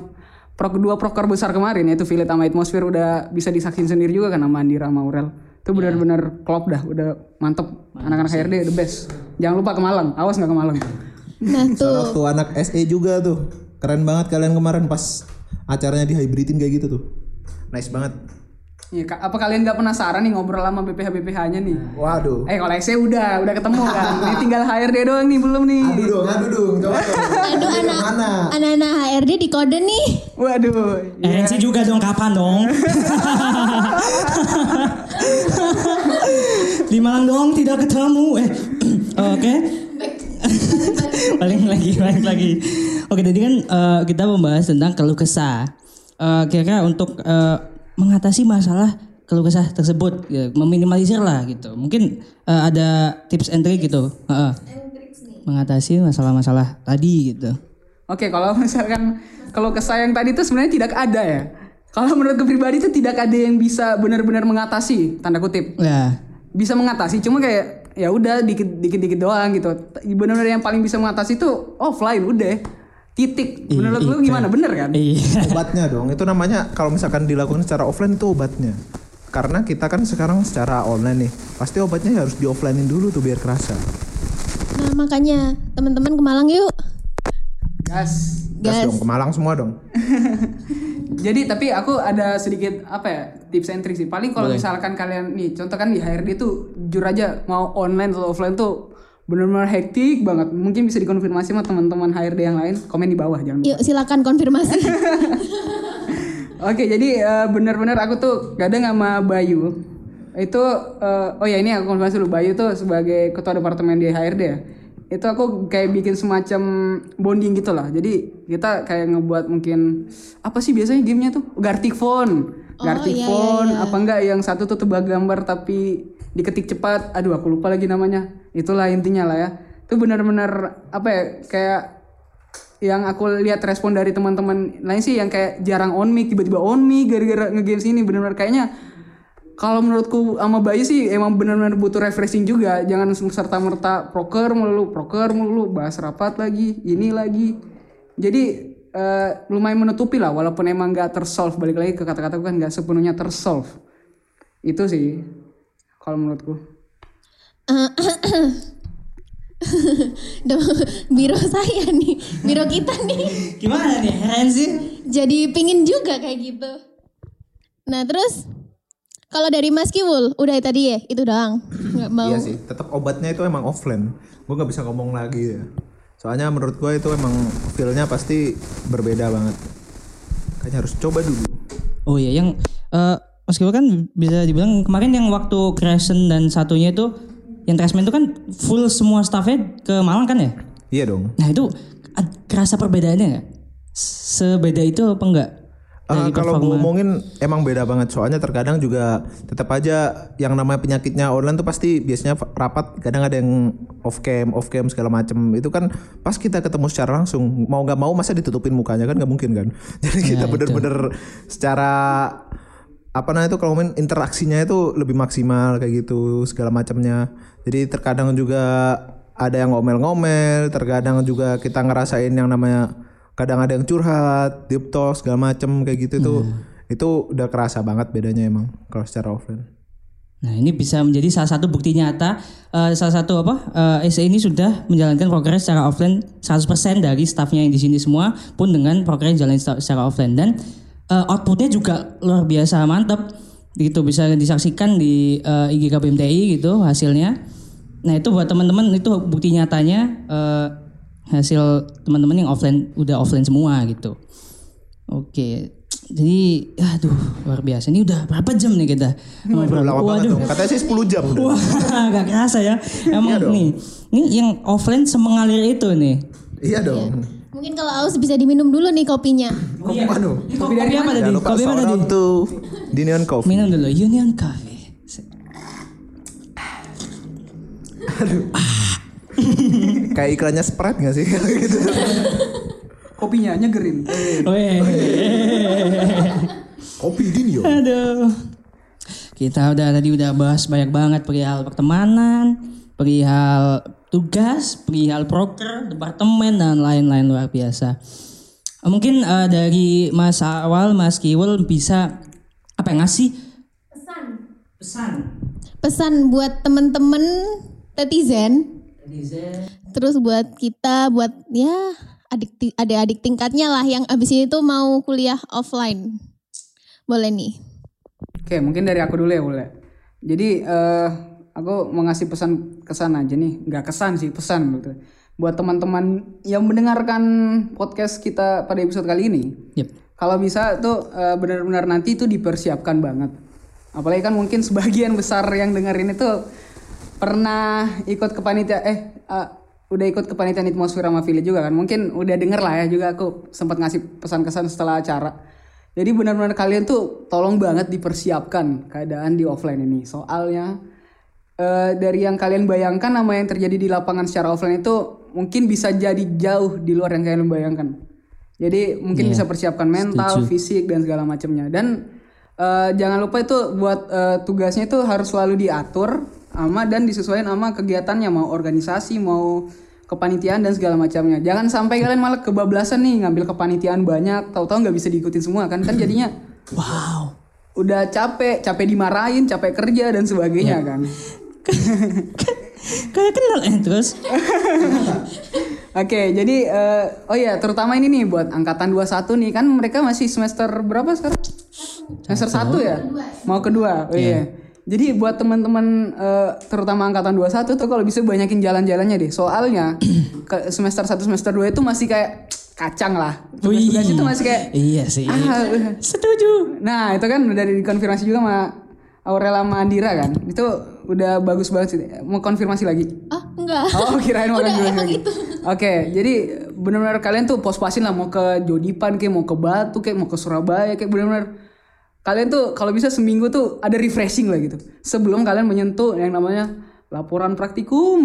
prok dua proker besar kemarin yaitu Filet sama Atmosphere udah bisa disaksin sendiri juga kan sama Andira sama Aurel. Itu benar-benar klop dah, udah mantep. Anak-anak HRD the best. Jangan lupa ke Malang, awas nggak ke Malang. Nah tuh, Waktu anak SE juga tuh. Keren banget kalian kemarin pas acaranya di hybridin kayak gitu tuh. Nice banget. Iya, Kak, apa kalian nggak penasaran nih ngobrol sama BPH BPH-nya nih? Waduh. Eh kalau SE udah, udah ketemu kan. Ini tinggal HRD doang nih, belum nih. Aduh dong, aduh dong. Coba dong. aduh anak Mana? anak-anak HRD di kode nih. Waduh. RNC juga dong kapan dong? Di Malang dong tidak ketemu. Eh, oke. balik lagi, balik lagi. Oke, tadi kan eh, kita membahas tentang keluh kesah. Eh, Kira-kira untuk eh, mengatasi masalah keluh kesah tersebut, ya, meminimalisir lah gitu. Mungkin eh, ada tips and trick gitu. Heeh. mengatasi masalah-masalah tadi gitu. Oke, kalau misalkan kalau kesayang tadi itu sebenarnya tidak ada ya. Kalau menurut gue pribadi itu tidak ada yang bisa benar-benar mengatasi tanda kutip. Ya, Bisa mengatasi, cuma kayak ya udah dikit dikit dikit doang gitu. Benar-benar yang paling bisa mengatasi itu offline udah. Titik. Menurut lu gimana? Bener kan? iya. Obatnya dong. Itu namanya kalau misalkan dilakukan secara offline itu obatnya. Karena kita kan sekarang secara online nih. Pasti obatnya harus di offlinein dulu tuh biar kerasa. Nah makanya teman-teman ke Malang yuk. Gas. Gas dong, ke Malang semua dong. Jadi tapi aku ada sedikit apa ya tips and trick sih. Paling kalau misalkan kalian nih contoh kan di HRD tuh jujur aja mau online atau offline tuh benar-benar hektik banget. Mungkin bisa dikonfirmasi sama teman-teman HRD yang lain. Komen di bawah jangan. lupa. Yuk silakan konfirmasi. Oke jadi eh, benar-benar aku tuh kadang sama Bayu Itu eh, oh ya ini aku konfirmasi dulu Bayu tuh sebagai ketua departemen di HRD ya. Itu aku kayak bikin semacam bonding gitu lah. Jadi kita kayak ngebuat mungkin apa sih biasanya gamenya tuh Gartic Phone. Gartic iya, Phone apa enggak yang satu tuh tebak gambar tapi diketik cepat. Aduh aku lupa lagi namanya. Itulah intinya lah ya. Itu benar-benar apa ya kayak yang aku lihat respon dari teman-teman lain sih yang kayak jarang on mic tiba-tiba on mic gara-gara ngegames ini benar-benar kayaknya kalau menurutku sama Bayu sih emang benar-benar butuh refreshing juga jangan serta merta proker melulu proker melulu bahas rapat lagi ini lagi jadi eh, lumayan menutupi lah walaupun emang nggak tersolve balik lagi ke kata-kataku kan nggak sepenuhnya tersolve itu sih kalau menurutku Duh, biro saya nih, biro kita nih. Gimana nih? Heran sih. Jadi pingin juga kayak gitu. Nah terus kalau dari Mas Kiwul udah tadi ya itu doang nggak mau. Iya sih, tetap obatnya itu emang offline. Gue nggak bisa ngomong lagi ya. Soalnya menurut gue itu emang feel-nya pasti berbeda banget. Kayaknya harus coba dulu. Oh iya, yang eh meskipun kan bisa dibilang kemarin yang waktu Crescent dan satunya itu yang Trasman itu kan full semua staffnya ke Malang kan ya? Iya dong. Nah itu kerasa perbedaannya nggak? Sebeda itu apa enggak? Ah, Dari kalau gue ngomongin emang beda banget soalnya terkadang juga tetap aja yang namanya penyakitnya online tuh pasti biasanya rapat kadang ada yang off cam off cam segala macem itu kan pas kita ketemu secara langsung mau nggak mau masa ditutupin mukanya kan nggak mungkin kan jadi kita bener-bener secara apa namanya itu kalau ngomongin interaksinya itu lebih maksimal kayak gitu segala macamnya. Jadi terkadang juga ada yang ngomel-ngomel terkadang juga kita ngerasain yang namanya kadang ada yang curhat deep talk segala macem kayak gitu itu itu udah kerasa banget bedanya emang kalau secara offline. Nah ini bisa menjadi salah satu bukti nyata eh, salah satu apa eh, SE ini sudah menjalankan progres secara offline 100% dari staffnya yang di sini semua pun dengan progres jalan secara offline. Dan eh, outputnya juga luar biasa mantap gitu bisa disaksikan di eh, IG KBMTI gitu hasilnya. Nah itu buat teman-teman itu bukti nyatanya eh, hasil teman-teman yang offline udah offline semua gitu. Oke. Jadi, aduh luar biasa. Ini udah berapa jam nih kita ngobrol? lama Waduh. dong katanya sih 10 jam. Wah, gak kerasa ya. Emang nih, nih yang offline semengalir itu nih. iya dong Mungkin kalau aus bisa diminum dulu nih kopinya. kopi aduh Kopi dari apa tadi? Kopi shout tadi? to Dinion Coffee Minum dulu, Union Cafe. kayak iklannya Sprite gak sih Kalau gitu kopinya nyegerin Weh. kopi Dinion Aduh. Kita udah tadi udah bahas banyak banget perihal pertemanan, perihal tugas, perihal proker, departemen dan lain-lain luar biasa. Mungkin eh, dari Mas Awal, Mas Kiwul bisa apa ya, ngasih pesan? Pesan. Pesan buat temen-temen netizen, terus buat kita, buat ya adik adik-adik tingkatnya lah yang abis ini tuh mau kuliah offline. Boleh nih. Oke, mungkin dari aku dulu ya, boleh. Jadi eh aku mau ngasih pesan kesan aja nih, nggak kesan sih, pesan gitu. Buat teman-teman yang mendengarkan podcast kita pada episode kali ini, Yep. kalau bisa tuh eh, benar-benar nanti tuh dipersiapkan banget. Apalagi kan mungkin sebagian besar yang dengerin itu pernah ikut kepanitiaan eh eh, udah ikut kepanitiaan atmosfer sama Philly juga kan. Mungkin udah denger lah ya juga aku sempat ngasih pesan kesan setelah acara. Jadi benar-benar kalian tuh tolong banget dipersiapkan keadaan di offline ini. Soalnya eh, dari yang kalian bayangkan sama yang terjadi di lapangan secara offline itu mungkin bisa jadi jauh di luar yang kalian bayangkan. Jadi mungkin bisa persiapkan mental, fisik dan segala macamnya. Dan eh, jangan lupa itu buat eh, tugasnya itu harus selalu diatur sama dan disesuaikan sama kegiatannya mau organisasi mau kepanitiaan dan segala macamnya. Jangan sampai kalian malah kebablasan nih ngambil kepanitiaan banyak, tahu-tahu nggak bisa diikutin semua kan kan jadinya Wow. udah capek, capek dimarahin, capek kerja dan sebagainya kan. Kayak kenal eh terus. Oke, jadi eh, oh ya, terutama ini nih buat angkatan 21 nih kan mereka masih semester berapa sekarang? Semester 1 ya? Mau kedua. Oh iya. Jadi buat teman-teman eh, terutama angkatan 21 tuh kalau bisa banyakin jalan-jalannya deh. Soalnya ke semester 1 semester 2 itu masih kayak kacang lah. Tugas-tugas itu masih kayak Iya sih. ah, Setuju. Nah, itu kan udah dikonfirmasi juga sama Aurela sama Andira kan. Itu udah bagus banget sih. Mau konfirmasi lagi? Ah, enggak. Oh kirain mau konfirmasi lagi. itu. Oke, jadi benar-benar kalian tuh pos-pasin lah mau ke Jodipan kayak mau ke Batu kayak mau ke Surabaya kayak benar-benar kalian tuh kalau bisa seminggu tuh ada refreshing lah gitu. Sebelum kalian menyentuh yang namanya laporan praktikum.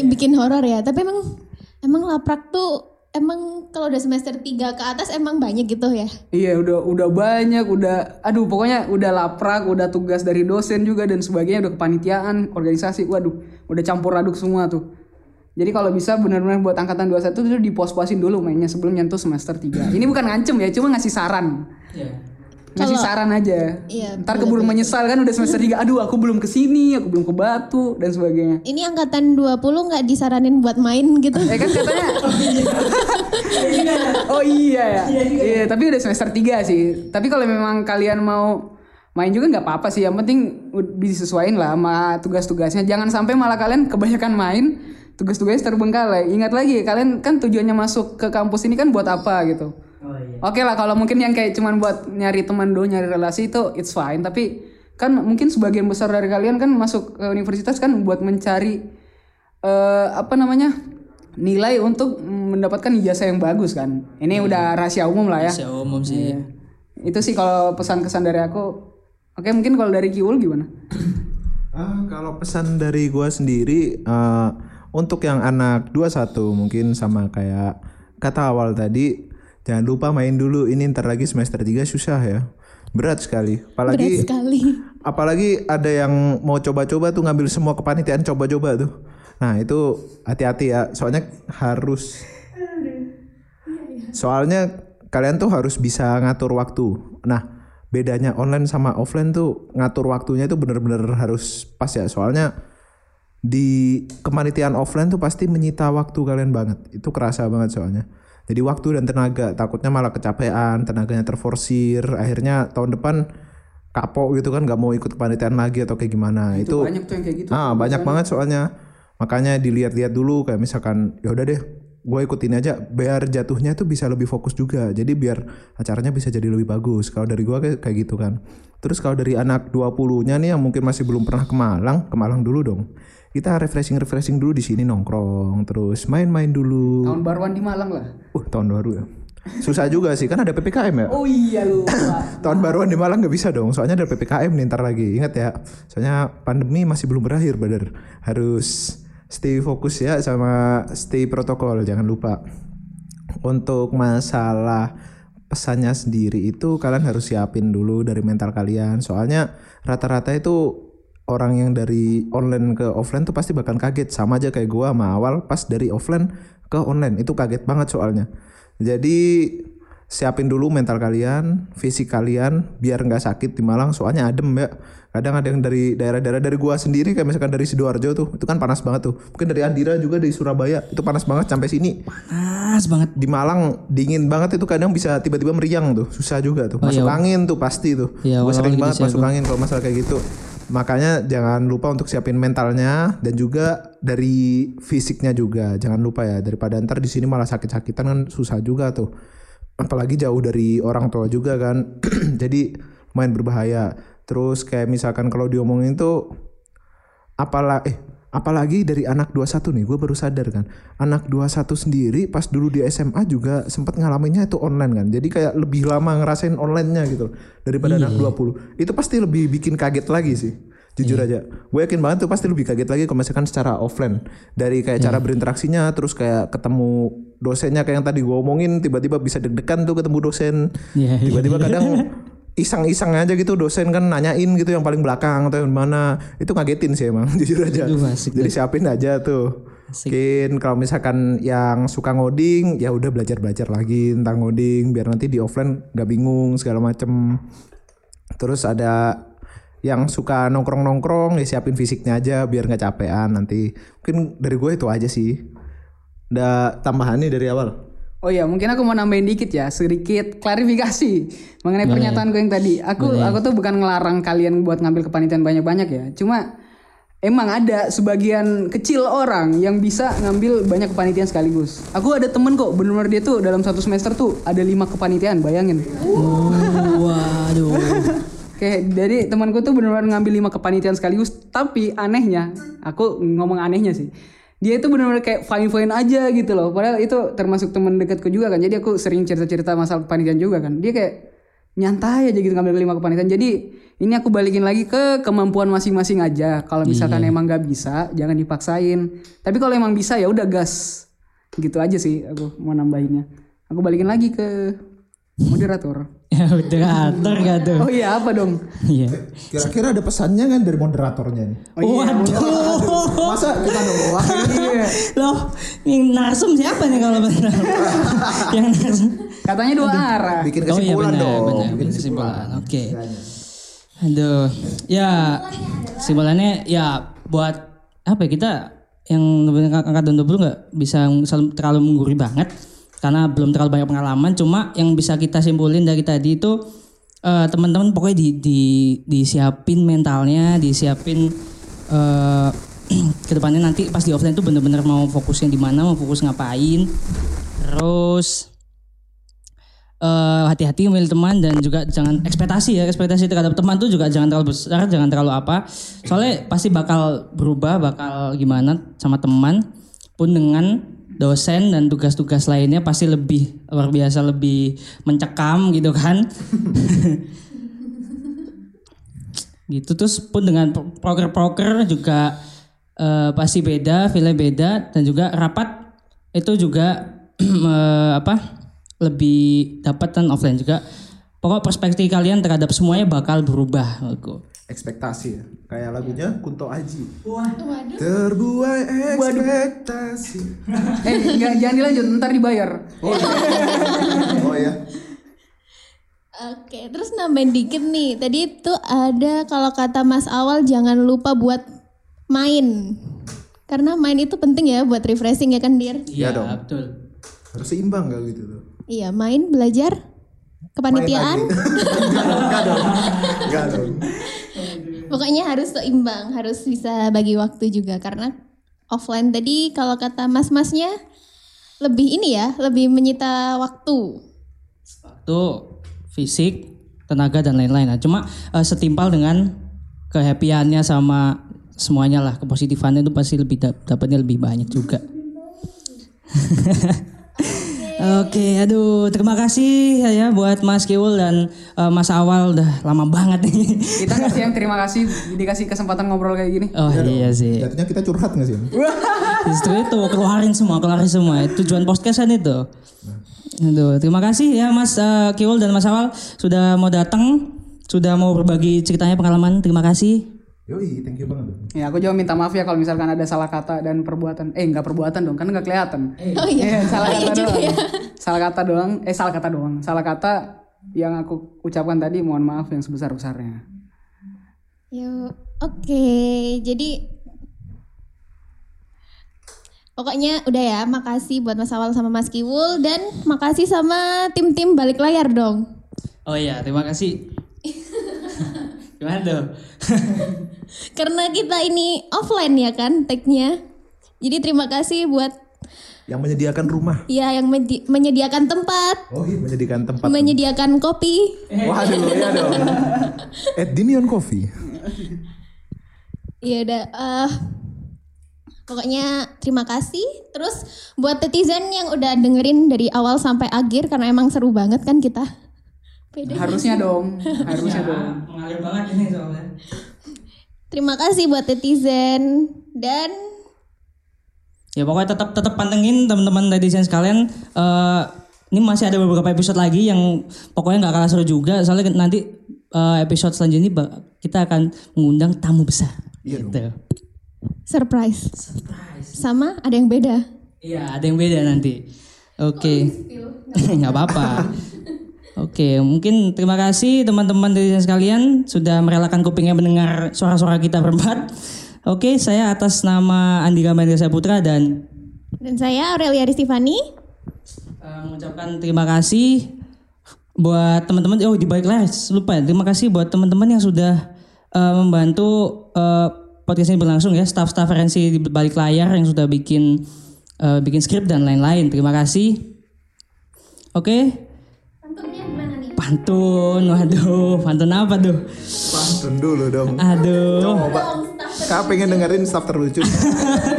Bikin horor ya, tapi emang emang laprak tuh emang kalau udah semester 3 ke atas emang banyak gitu ya. Iya udah udah banyak udah aduh pokoknya udah laprak udah tugas dari dosen juga dan sebagainya udah kepanitiaan organisasi waduh udah campur aduk semua tuh. Jadi kalau bisa benar-benar buat angkatan 21 tuh dipos-posin dulu mainnya sebelum nyentuh semester 3 ini bukan ngancem ya cuma ngasih saran ngasih saran aja Iya, ntar keburu menyesal kan udah semester 3 aduh aku belum ke sini aku belum ke Batu dan sebagainya Ini angkatan 20 nggak disaranin buat main gitu. Eh kan katanya Oh iya ya. Iya, tapi udah semester 3 sih. Tapi kalau memang kalian mau main juga nggak apa-apa sih. Yang penting disesuaiin lah sama tugas-tugasnya. Jangan sampai malah kalian kebanyakan main, tugas-tugasnya terbengkalai. Ingat lagi, kalian kan tujuannya masuk ke kampus ini kan buat apa gitu. Oke lah kalau mungkin yang kayak cuman buat nyari teman do, nyari relasi itu it's fine, tapi kan mungkin sebagian besar dari kalian kan masuk ke universitas kan buat mencari eh apa namanya? nilai untuk mendapatkan ijazah yang bagus kan. Ini udah rahasia umum lah ya. Bisa umum sih. Iya. Itu sih kalau pesan kesan dari aku. Oke, mungkin kalau dari Kiul gimana? Ah, kalau pesan dari gua sendiri eh, untuk yang anak 21 mungkin sama kayak kata awal tadi jangan lupa main dulu ini ntar lagi semester 3 susah ya. Berat sekali. Berat Apalagi sekali. apalagi ada yang mau coba-coba tuh ngambil semua kepanitiaan coba-coba tuh. Nah, itu hati-hati ya. Soalnya harus Soalnya kalian tuh harus bisa ngatur waktu. Nah, bedanya online sama offline tuh ngatur waktunya itu bener-bener harus pas ya. Soalnya di kepanitiaan offline tuh pasti menyita waktu kalian banget. Itu kerasa banget soalnya. Jadi waktu dan tenaga takutnya malah kecapean, tenaganya terforsir, akhirnya tahun depan kapok gitu kan nggak mau ikut kepanitiaan lagi atau kayak gimana. Itu, Banyak tuh yang kayak gitu. Ah, banyak banget soalnya. Makanya dilihat-lihat dulu kayak misalkan ya udah deh, gue ikutin aja biar jatuhnya tuh bisa lebih fokus juga. Jadi biar acaranya bisa jadi lebih bagus. Kalau dari gue kayak, kayak gitu kan. Terus kalau dari anak 20-nya nih yang mungkin masih belum pernah ke Malang, ke Malang dulu dong. Kita refreshing-refreshing dulu di sini nongkrong, terus main-main dulu. Tahun baruan di Malang lah. Uh, tahun baru ya. Susah juga sih, kan ada PPKM ya. Oh iya lu. Tahun baruan di Malang nggak bisa dong, soalnya ada PPKM nih ntar lagi. Ingat ya, soalnya pandemi masih belum berakhir, brother. Harus stay fokus ya sama stay protokol, jangan lupa. Untuk masalah pesannya sendiri itu kalian harus siapin dulu dari mental kalian. Soalnya rata-rata itu orang yang dari online ke offline tuh pasti bakal kaget sama aja kayak gua sama awal pas dari offline ke online itu kaget banget soalnya. Jadi siapin dulu mental kalian, fisik kalian biar nggak sakit di Malang soalnya adem ya. Kadang ada yang dari daerah-daerah dari gua sendiri kayak misalkan dari Sidoarjo tuh, itu kan panas banget tuh. Mungkin dari Andira juga dari Surabaya itu panas banget sampai sini. Panas banget. Di Malang dingin banget itu kadang bisa tiba-tiba meriang tuh, susah juga tuh. Masuk angin tuh pasti tuh. Iya, awal-awal sering gitu banget sih masuk angin kalau masalah kayak gitu. Makanya jangan lupa untuk siapin mentalnya dan juga dari fisiknya juga. Jangan lupa ya daripada ntar di sini malah sakit-sakitan kan susah juga tuh. Apalagi jauh dari orang tua juga kan. Jadi lumayan berbahaya. Terus kayak misalkan kalau diomongin tuh apalah eh apalagi dari anak 21 nih gue baru sadar kan. Anak 21 sendiri pas dulu di SMA juga sempat ngalaminnya itu online kan. Jadi kayak lebih lama ngerasain onlinenya gitu daripada anak 20 itu pasti lebih bikin kaget lagi sih jujur aja gue yakin banget tuh pasti lebih kaget lagi kalau misalkan secara offline. Dari kayak cara berinteraksinya terus kayak ketemu dosennya kayak yang tadi gue omongin tiba-tiba bisa deg-degan tuh ketemu dosen. Iya, iya. tiba-tiba kadang iseng-iseng aja gitu dosen kan nanyain gitu yang paling belakang atau yang mana. Itu ngagetin sih emang jujur aja. Aduh, asik jadi siapin aja tuh. Mungkin kalau misalkan yang suka ngoding ya udah belajar belajar lagi tentang ngoding biar nanti di offline nggak bingung segala macem. Terus ada yang suka nongkrong nongkrong ya siapin fisiknya aja biar nggak capean nanti mungkin dari gue itu aja sih ada tambahan nih dari awal Oh iya, mungkin aku mau nambahin dikit ya, sedikit klarifikasi mengenai pernyataan gue yang tadi. Aku aku tuh bukan ngelarang kalian buat ngambil kepanitiaan banyak-banyak ya. Cuma emang ada sebagian kecil orang yang bisa ngambil banyak kepanitiaan sekaligus. Aku ada temen kok, bener-bener dia tuh dalam satu semester tuh ada lima kepanitiaan, bayangin. Oh, waduh. Kayak jadi temanku tuh benar-benar ngambil lima kepanitiaan sekaligus, tapi anehnya, aku ngomong anehnya sih. Dia itu benar-benar kayak fine-fine aja gitu loh. Padahal itu termasuk teman dekatku juga kan. Jadi aku sering cerita-cerita masalah kepanitiaan juga kan. Dia kayak nyantai aja gitu ngambil lima kepanitiaan. Jadi ini aku balikin lagi ke kemampuan masing-masing aja. Kalau misalkan emang nggak bisa, jangan dipaksain. Tapi kalau emang bisa ya udah gas. Gitu aja sih aku mau nambahinnya. Aku balikin lagi ke moderator. Ya moderator gak tuh? Oh iya apa dong? Iya. Kira-kira ada pesannya kan dari moderatornya nih? Waduh. Masa kita dong wakilnya Iya. Loh, yang narsum siapa nih kalau benar? yang narsum. Katanya dua arah. bikin Oh iya kesimpulan benar, dong. benar, Bikin kesimpulan. Oke. Aduh, ya kesimpulannya ya buat apa ya kita yang angkatan 20 nggak bisa selalu terlalu menggurui banget karena belum terlalu banyak pengalaman. Cuma yang bisa kita simpulin dari tadi itu eh, teman-teman pokoknya di, di disiapin mentalnya, disiapin eh ke depannya nanti pas di offline tuh bener-bener mau fokusnya di mana, mau fokus ngapain. Terus eh, hati-hati memilih teman dan juga jangan ekspektasi ya ekspektasi terhadap teman tuh juga jangan terlalu besar jangan terlalu apa soalnya pasti bakal berubah bakal gimana sama teman pun dengan dosen dan tugas-tugas lainnya pasti lebih luar biasa lebih mencekam gitu kan. Gitu terus pun dengan proker-proker juga eh, pasti beda file beda dan juga rapat itu juga eh, apa lebih dapatan offline juga pokok perspektif kalian terhadap semuanya bakal berubah menurutku ekspektasi ya. Kayak lagunya Kunto Aji. Terbuai ekspektasi. Eh nggak jangan dilanjut, ntar dibayar. Oh ya. Oke, terus nambahin dikit nih. Tadi itu ada kalau kata Mas Awal jangan lupa buat main. Karena main itu penting ya buat refreshing ya kan, Dir? Iya dong. betul Harus seimbang kalau gitu tuh. Iya, main, belajar, kepanitiaan. Enggak dong. Enggak dong. Pokoknya harus seimbang, harus bisa bagi waktu juga karena offline tadi kalau kata mas-masnya lebih ini ya, lebih menyita waktu. waktu fisik tenaga dan lain-lain nah cuma eh, setimpal dengan kehappyannya sama semuanya lah kepositifannya itu pasti lebih dap- dapatnya lebih banyak juga Oke, aduh, terima kasih ya buat Mas Kiwul dan eh, Mas Awal udah lama banget nih. Kita kasih yang terima kasih dikasih kesempatan ngobrol kayak gini. Oh iya sih. Jatuhnya kita curhat gak sih? Justru itu keluarin semua, keluarin semua. Tujuan podcast kan itu. Aduh, terima kasih ya Mas eh, Kiwul dan Mas Awal sudah mau datang, sudah mau berbagi ceritanya pengalaman. Terima kasih. Yoi, thank you banget. Ya aku juga minta maaf ya kalau misalkan ada salah kata dan perbuatan. Eh nggak perbuatan dong, kan nggak kelihatan. Oh iya. Eh, salah Oh iya kata juga doang. ya. Salah kata doang. Eh salah kata doang. Salah kata yang aku ucapkan tadi mohon maaf yang sebesar besarnya. Yuk, oke. Jadi Pokoknya udah ya, makasih buat Mas Awal sama Mas Kiwul dan makasih sama tim-tim balik layar dong. Oh iya, terima kasih. Gimana tuh? Karena kita ini offline ya kan tag-nya. Jadi terima kasih buat Yang menyediakan rumah. ya yang medi- menyediakan tempat, Oh iya, menyediakan tempat. menyediakan kopi. Waduh, iya dong. At Dinion Coffee. Ya udah eh, pokoknya terima kasih. Terus buat netizen yang udah dengerin dari awal sampai akhir karena emang seru banget kan kita. Pede. Harusnya dong, harusnya dong. Mengalir banget ini soalnya. Terima kasih buat netizen dan Ya pokoknya tetap tetap pantengin teman-teman netizen sekalian. Eh ini masih ada beberapa episode lagi yang pokoknya nggak kalah seru juga. Soalnya nanti eh, episode selanjutnya kita akan mengundang tamu besar. gitu. surprise. Sama ada yang beda. Iya, ada yang beda nanti. Oke. nggak apa-apa. Oke, mungkin terima kasih teman-teman netizen sekalian sudah merelakan kupingnya mendengar suara-suara kita berempat. Oke, saya atas nama Andika Mandesa Putra dan Dan saya Aurelia Ristifani. eh, mengucapkan terima kasih buat teman-teman. Oh, di balik layar lupa ya. Terima kasih buat teman-teman yang sudah eh, membantu eh, podcast ini berlangsung ya. Staff-staff referensi di balik layar yang sudah bikin eh, bikin skrip dan lain-lain. Terima kasih. Oke. Pantunnya gimana nih? Pan Pantun, waduh, pantun apa tuh? Pantun dulu dong. Aduh, Coba. Kak pengen dengerin staff terlucu.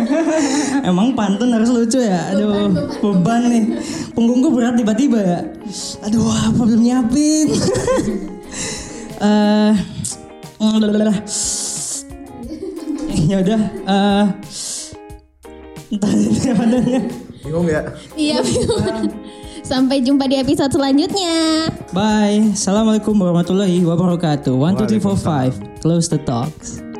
emang pantun harus lucu ya? Aduh, beban nih. Punggungku berat tiba-tiba ya. Aduh, apa belum nyiapin? Eh, ya udah. eh Entah apa adanya. Bingung ya? Iya. Sampai jumpa di episode selanjutnya. Bye. Assalamualaikum warahmatullahi wabarakatuh. One, two, three, four, five. Close the talks.